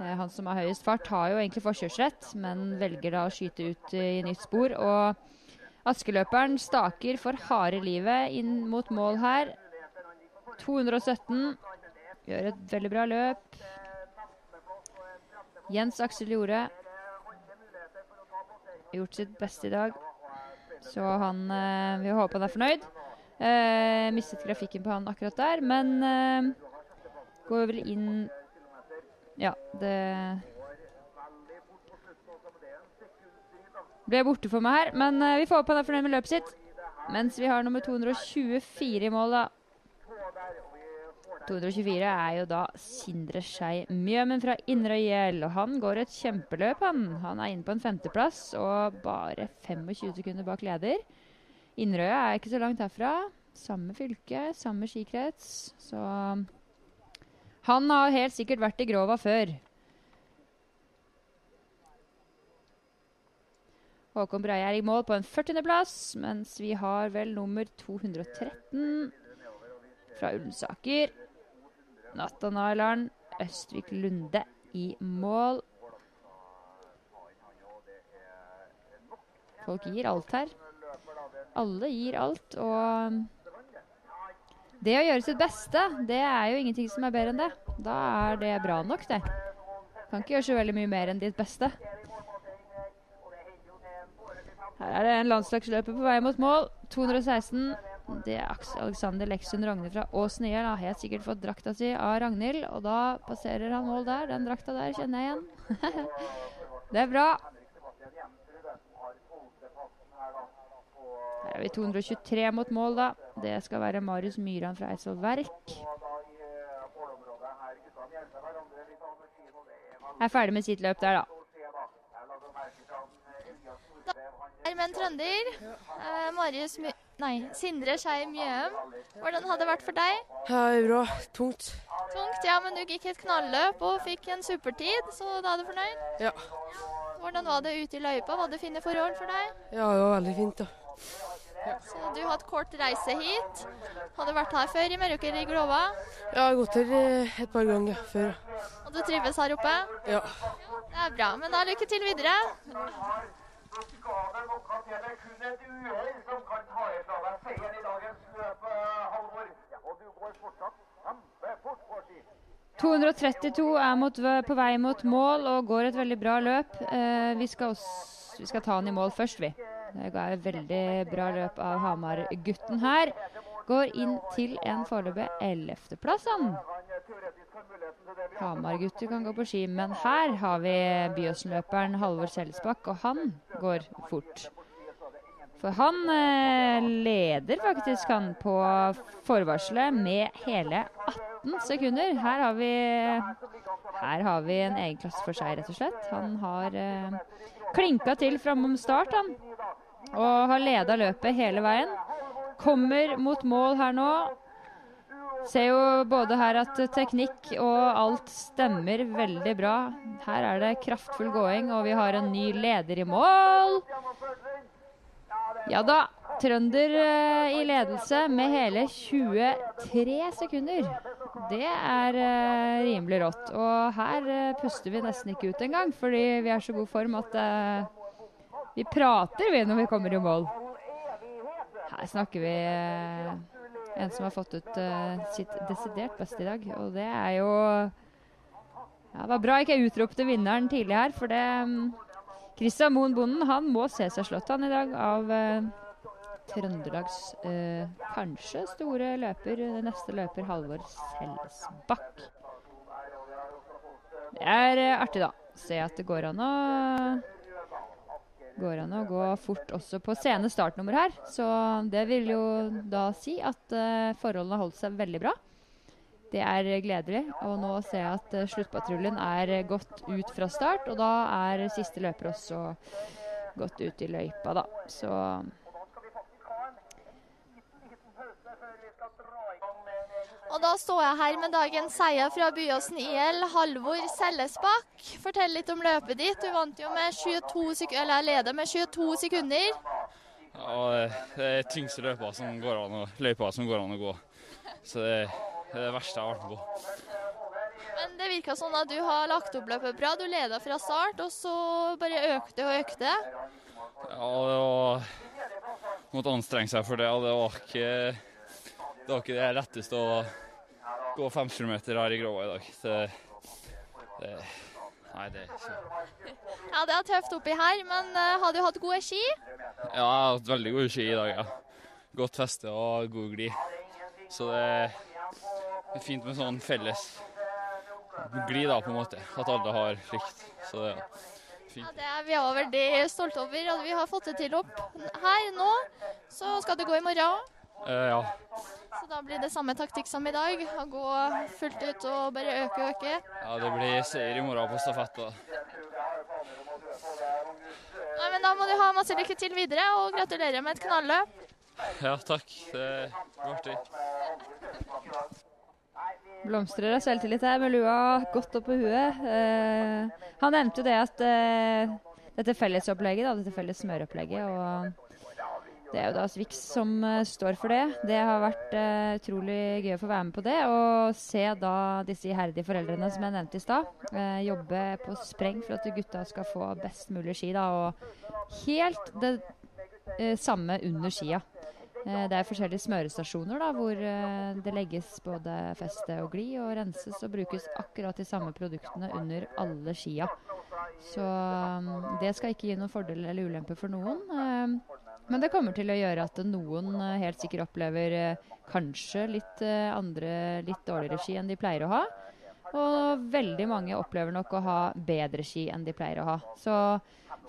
[SPEAKER 1] Eh, Han som har høyest fart, har jo egentlig forkjørsrett, men velger da å skyte ut i nytt spor. Og Askeløperen staker for harde livet inn mot mål her. 217. Gjør et veldig bra løp. Jens Aksel Jorde gjort sitt beste i dag. Så han eh, Vi håper han er fornøyd. Eh, mistet grafikken på han akkurat der, men eh, går vel inn Ja, det ble borte for meg her, men eh, vi får håpe han er fornøyd med løpet sitt. Mens vi har nummer 224 i mål, da. 224 er jo da Sindre Skei Mjømen fra Inderøyel. Og han går et kjempeløp, han. Han er inne på en femteplass og bare 25 sekunder bak leder. Inderøya er ikke så langt herfra. Samme fylke, samme skikrets. Så han har helt sikkert vært i Grova før. Håkon Breie er i mål på en 40.-plass, mens vi har vel nummer 213 fra Ullensaker. Nathanaelan Østvik Lunde i mål. Folk gir alt her. Alle gir alt, og det å gjøre sitt beste, det er jo ingenting som er bedre enn det. Da er det bra nok, det. Kan ikke gjøre så veldig mye mer enn ditt beste. Her er det en landslagsløper på vei mot mål. 216. Det er Alexander Leksund Rogne fra Åsnøya Har helt sikkert fått drakta si av Ragnhild, og da passerer han mål der. Den drakta der kjenner jeg igjen. det er bra. Her er vi 223 mot mål, da. Det skal være Marius Myran fra Eidsvoll Verk. Er ferdig med sitt løp der, da.
[SPEAKER 3] Er med en trønder. Eh, Marius My Nei, Sindre Skei Mjøem. Hvordan har det vært for deg?
[SPEAKER 5] Ja, det er bra. Tungt.
[SPEAKER 3] Tungt, ja, men du gikk et knalløp og fikk en supertid, så da er du fornøyd?
[SPEAKER 5] Ja.
[SPEAKER 3] Hvordan var det ute i løypa? Var det fine forhold for deg?
[SPEAKER 5] Ja, det var veldig fint, da.
[SPEAKER 3] Så du har hatt kort reise hit. Har du vært her før i Meråker i Glova?
[SPEAKER 5] Ja, jeg har gått her eh, et par ganger før.
[SPEAKER 3] Og du trives her oppe?
[SPEAKER 5] Ja.
[SPEAKER 3] Det er bra. Men da lykke til videre.
[SPEAKER 2] som kan ta ifra deg seieren i dagens løp, eh, Halvor. Og du går fortsatt kjempefort på ski.
[SPEAKER 1] 232 er mot, på vei mot mål og går et veldig bra løp. Eh, vi, skal også, vi skal ta han i mål først, vi. Det ga et veldig bra løp av Hamar-gutten her. Går inn til en foreløpig 11.-plass, han. Hamar-gutter kan gå på ski, men her har vi Byåsen-løperen Halvor Selsbakk, og han går fort. For han eh, leder faktisk han på forvarselet med hele 18 sekunder. Her har vi, her har vi en egen klasse for seg, rett og slett. Han har eh, klinka til framom start, han. Og har leda løpet hele veien. Kommer mot mål her nå. Ser jo både her at teknikk og alt stemmer veldig bra. Her er det kraftfull gåing, og vi har en ny leder i mål. Ja da. Trønder eh, i ledelse med hele 23 sekunder. Det er eh, rimelig rått. Og her eh, puster vi nesten ikke ut engang, fordi vi er så god form at vi prater vi når vi kommer i mål. Her snakker vi En som har fått ut sitt desidert beste i dag. Og det er jo Ja, det var bra ikke jeg utropte vinneren tidlig her, for det Christian Moen Bonden han må se seg slått han i dag av eh, Trøndelags eh, kanskje store løper, eh, neste løper Halvor Selsbakk. Det er eh, artig, da. Se at det går an å går an å gå fort også på sene startnummer her. Så det vil jo da si at eh, forholdene har holdt seg veldig bra. Det er gledelig. Og nå ser jeg at eh, sluttpatruljen er eh, gått ut fra start. Og da er siste løper også gått ut i løypa, da. Så
[SPEAKER 3] Og da står jeg her med dagens seier fra Byåsen IL, Halvor Sellesbakk. Fortell litt om løpet ditt. Du vant jo med 22 sekunder, eller leder med 22 sekunder.
[SPEAKER 14] Ja, det er tyngste løypa som går an å, løypa som går an å gå. Så det er det verste jeg har vært med på.
[SPEAKER 3] Men det virka sånn at du har lagt opp løpet bra. Du leda fra start, og så bare økte og økte.
[SPEAKER 14] Ja, det var Måtte anstrenge seg for det. og Det var ikke det var ikke det letteste å gå fem km her i Gråa i dag. Så det, nei, det er ikke
[SPEAKER 3] Ja, det er tøft oppi her, men uh, har du hatt gode ski?
[SPEAKER 14] Ja, jeg har hatt veldig gode ski i dag, ja. Godt feste og god glid. Så det er fint med sånn felles glid, da, på en måte. At alle har likt. Så det er fint.
[SPEAKER 3] Ja, det er vi er veldig stolte over at vi har fått det til opp her nå. Så skal det gå i morgen.
[SPEAKER 14] Eh, ja.
[SPEAKER 3] Så da blir det samme taktikk som i dag. Å gå fullt ut og bare øke og øke.
[SPEAKER 14] ja, det blir seier i morgen på stafett.
[SPEAKER 3] Nei, men Da må du ha masse lykke til videre, og gratulerer med et knalløp.
[SPEAKER 14] Ja, takk. Det var artig.
[SPEAKER 1] Blomstrer av selvtillit her med lua godt opp på huet. Eh, han nevnte jo det at eh, dette fellesopplegget, da, dette felles smøropplegget, og det er jo da Swix som eh, står for det. Det har vært eh, utrolig gøy å få være med på det. Og se da disse iherdige foreldrene som jeg nevnte i stad, eh, jobbe på spreng for at gutta skal få best mulig ski. da, Og helt det eh, samme under skia. Eh, Det er forskjellige smørestasjoner da, hvor eh, det legges både feste og gli og renses og brukes akkurat de samme produktene under alle skia. Så mm, det skal ikke gi noen fordel eller ulempe for noen. eh, Men det kommer til å gjøre at noen helt sikkert opplever kanskje litt andre, litt dårligere ski enn de pleier å ha. Og veldig mange opplever nok å ha bedre ski enn de pleier å ha. Så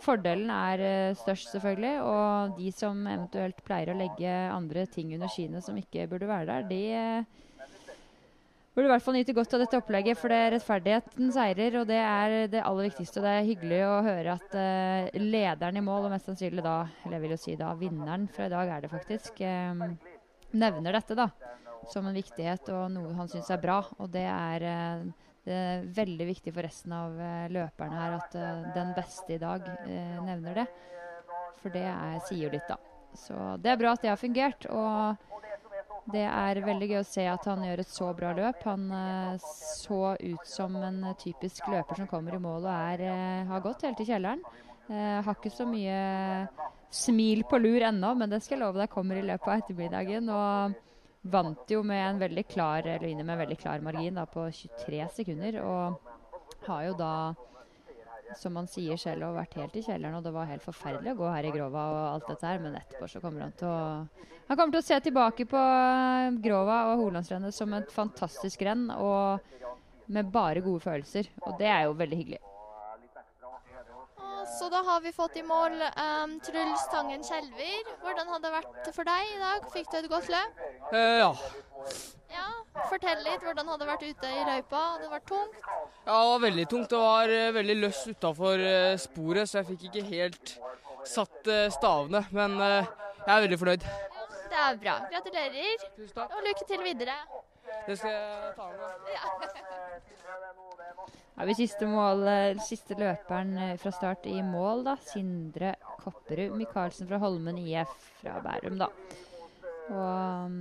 [SPEAKER 1] fordelen er eh, størst, selvfølgelig. Og de som eventuelt pleier å legge andre ting under skiene som ikke burde være der, de eh, burde i hvert fall nyte godt av dette opplegget, for det rettferdigheten seirer, og det er det aller viktigste. Og det er hyggelig å høre at uh, lederen i mål, og mest sannsynlig da, eller jeg vil jo si da vinneren fra i dag er det faktisk, um, nevner dette da, som en viktighet og noe han syns er bra. Og det er, eh, det er veldig viktig for resten av eh, løperne her at eh, den beste i dag nevner det. For det er, sier litt, da. Så det er bra at det har fungert. og det er veldig gøy å se at han gjør et så bra løp. Han så ut som en typisk løper som kommer i mål og er, har gått helt i kjelleren. Har ikke så mye smil på lur ennå, men det skal jeg love deg kommer i løpet av ettermiddagen. Og vant jo med en veldig klar, med en veldig klar margin da, på 23 sekunder. Og har jo da som han sier selv, vært helt i kjelleren. Og det var helt forferdelig å gå her i Grova og alt dette her, men etterpå så kommer han til å Han kommer til å se tilbake på eh, Grova og Holandsrennet som et fantastisk renn, og med bare gode følelser. Og det er jo veldig hyggelig.
[SPEAKER 3] Så da har vi fått i mål um, Truls Tangen Skjelver. Hvordan har det vært for deg i dag? Fikk du et godt løp?
[SPEAKER 6] Eh, ja.
[SPEAKER 3] Ja, Fortell litt. Hvordan hadde det vært ute i løypa? Hadde det vært tungt?
[SPEAKER 6] ja, det var veldig tungt. Det var eh, veldig løst utafor eh, sporet, så jeg fikk ikke helt satt eh, stavene. Men jeg er veldig fornøyd.
[SPEAKER 3] Det er bra. Gratulerer. Tusen takk. Og lykke til videre.
[SPEAKER 6] Det skal jeg ta med.
[SPEAKER 1] Ja, vi siste, mål, eh, siste løperen eh, fra start i mål, da. Sindre Kopperud Michaelsen fra Holmen IF fra Bærum, da. Og um,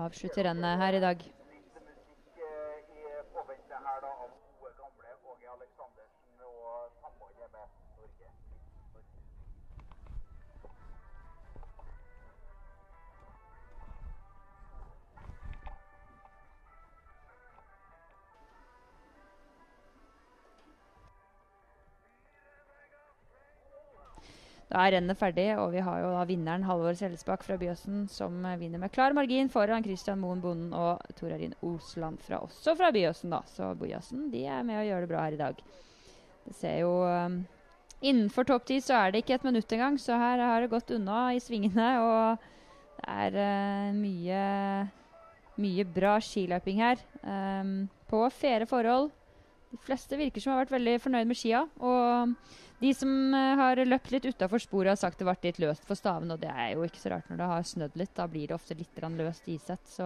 [SPEAKER 1] avslutter rennet her i dag. Da er rennet ferdig, og vi har jo da vinneren Halvor Sellesbakk fra Byåsen som eh, vinner med klar margin foran Christian Moen Bonden og Torarin Osland fra også fra Byåsen, da. Så Byåsen de er med og gjør det bra her i dag. Det ser jo um, Innenfor topp ti så er det ikke et minutt engang, så her har det gått unna i svingene. Og det er uh, mye, mye bra skiløping her. Um, på fere forhold. De fleste virker som har vært veldig fornøyd med skia. Og de som uh, har løpt litt utafor sporet, har sagt det ble litt løst for staven. Og det er jo ikke så rart når det har snødd litt. Da blir det ofte litt løst isett.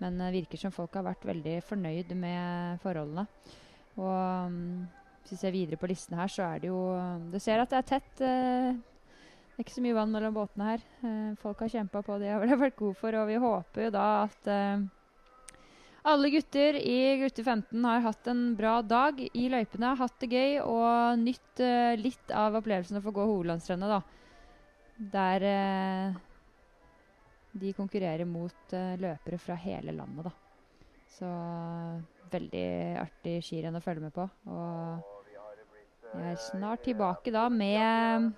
[SPEAKER 1] Men det virker som folk har vært veldig fornøyd med forholdene. Og um, hvis vi ser videre på listen her, så er det jo Du ser at det er tett. eh, det er ikke så mye vann mellom båtene her. Eh, folk har kjempa på, det har vel vært gode for. Og vi håper jo da at eh, alle gutter i gutte 15 har hatt en bra dag i løypene, hatt det gøy og nytt uh, litt av opplevelsen å få gå Hovedlandsrennet, da. Der uh, de konkurrerer mot uh, løpere fra hele landet, da. Så veldig artig skirenn å følge med på. Og jeg er snart tilbake da med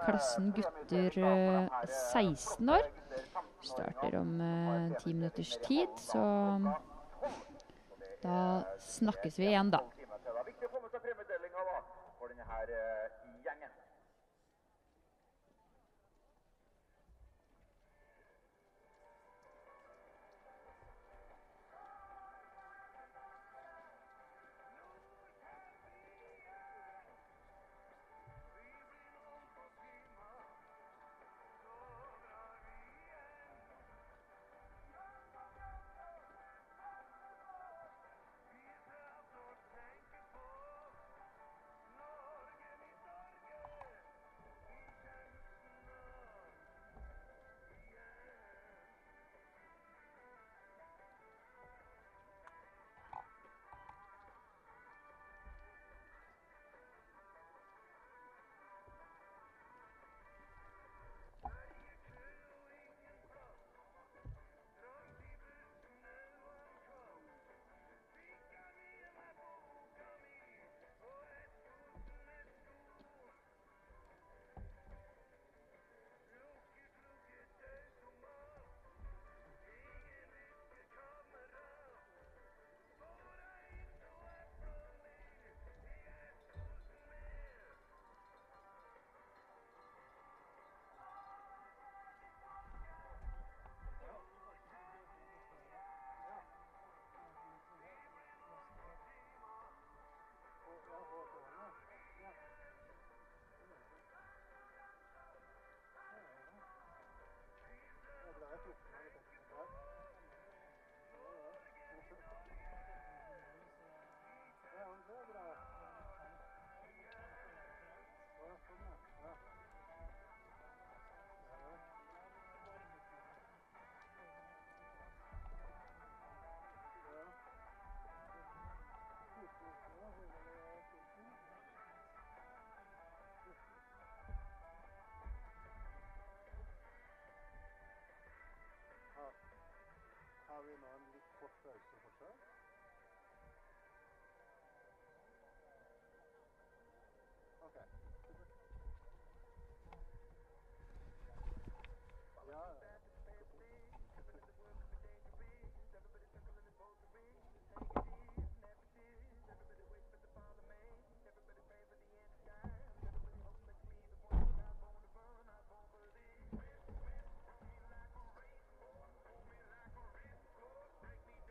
[SPEAKER 1] klassen gutter eh, 16 år. Starter om ti minutters tid, så da snakkes vi igjen, da.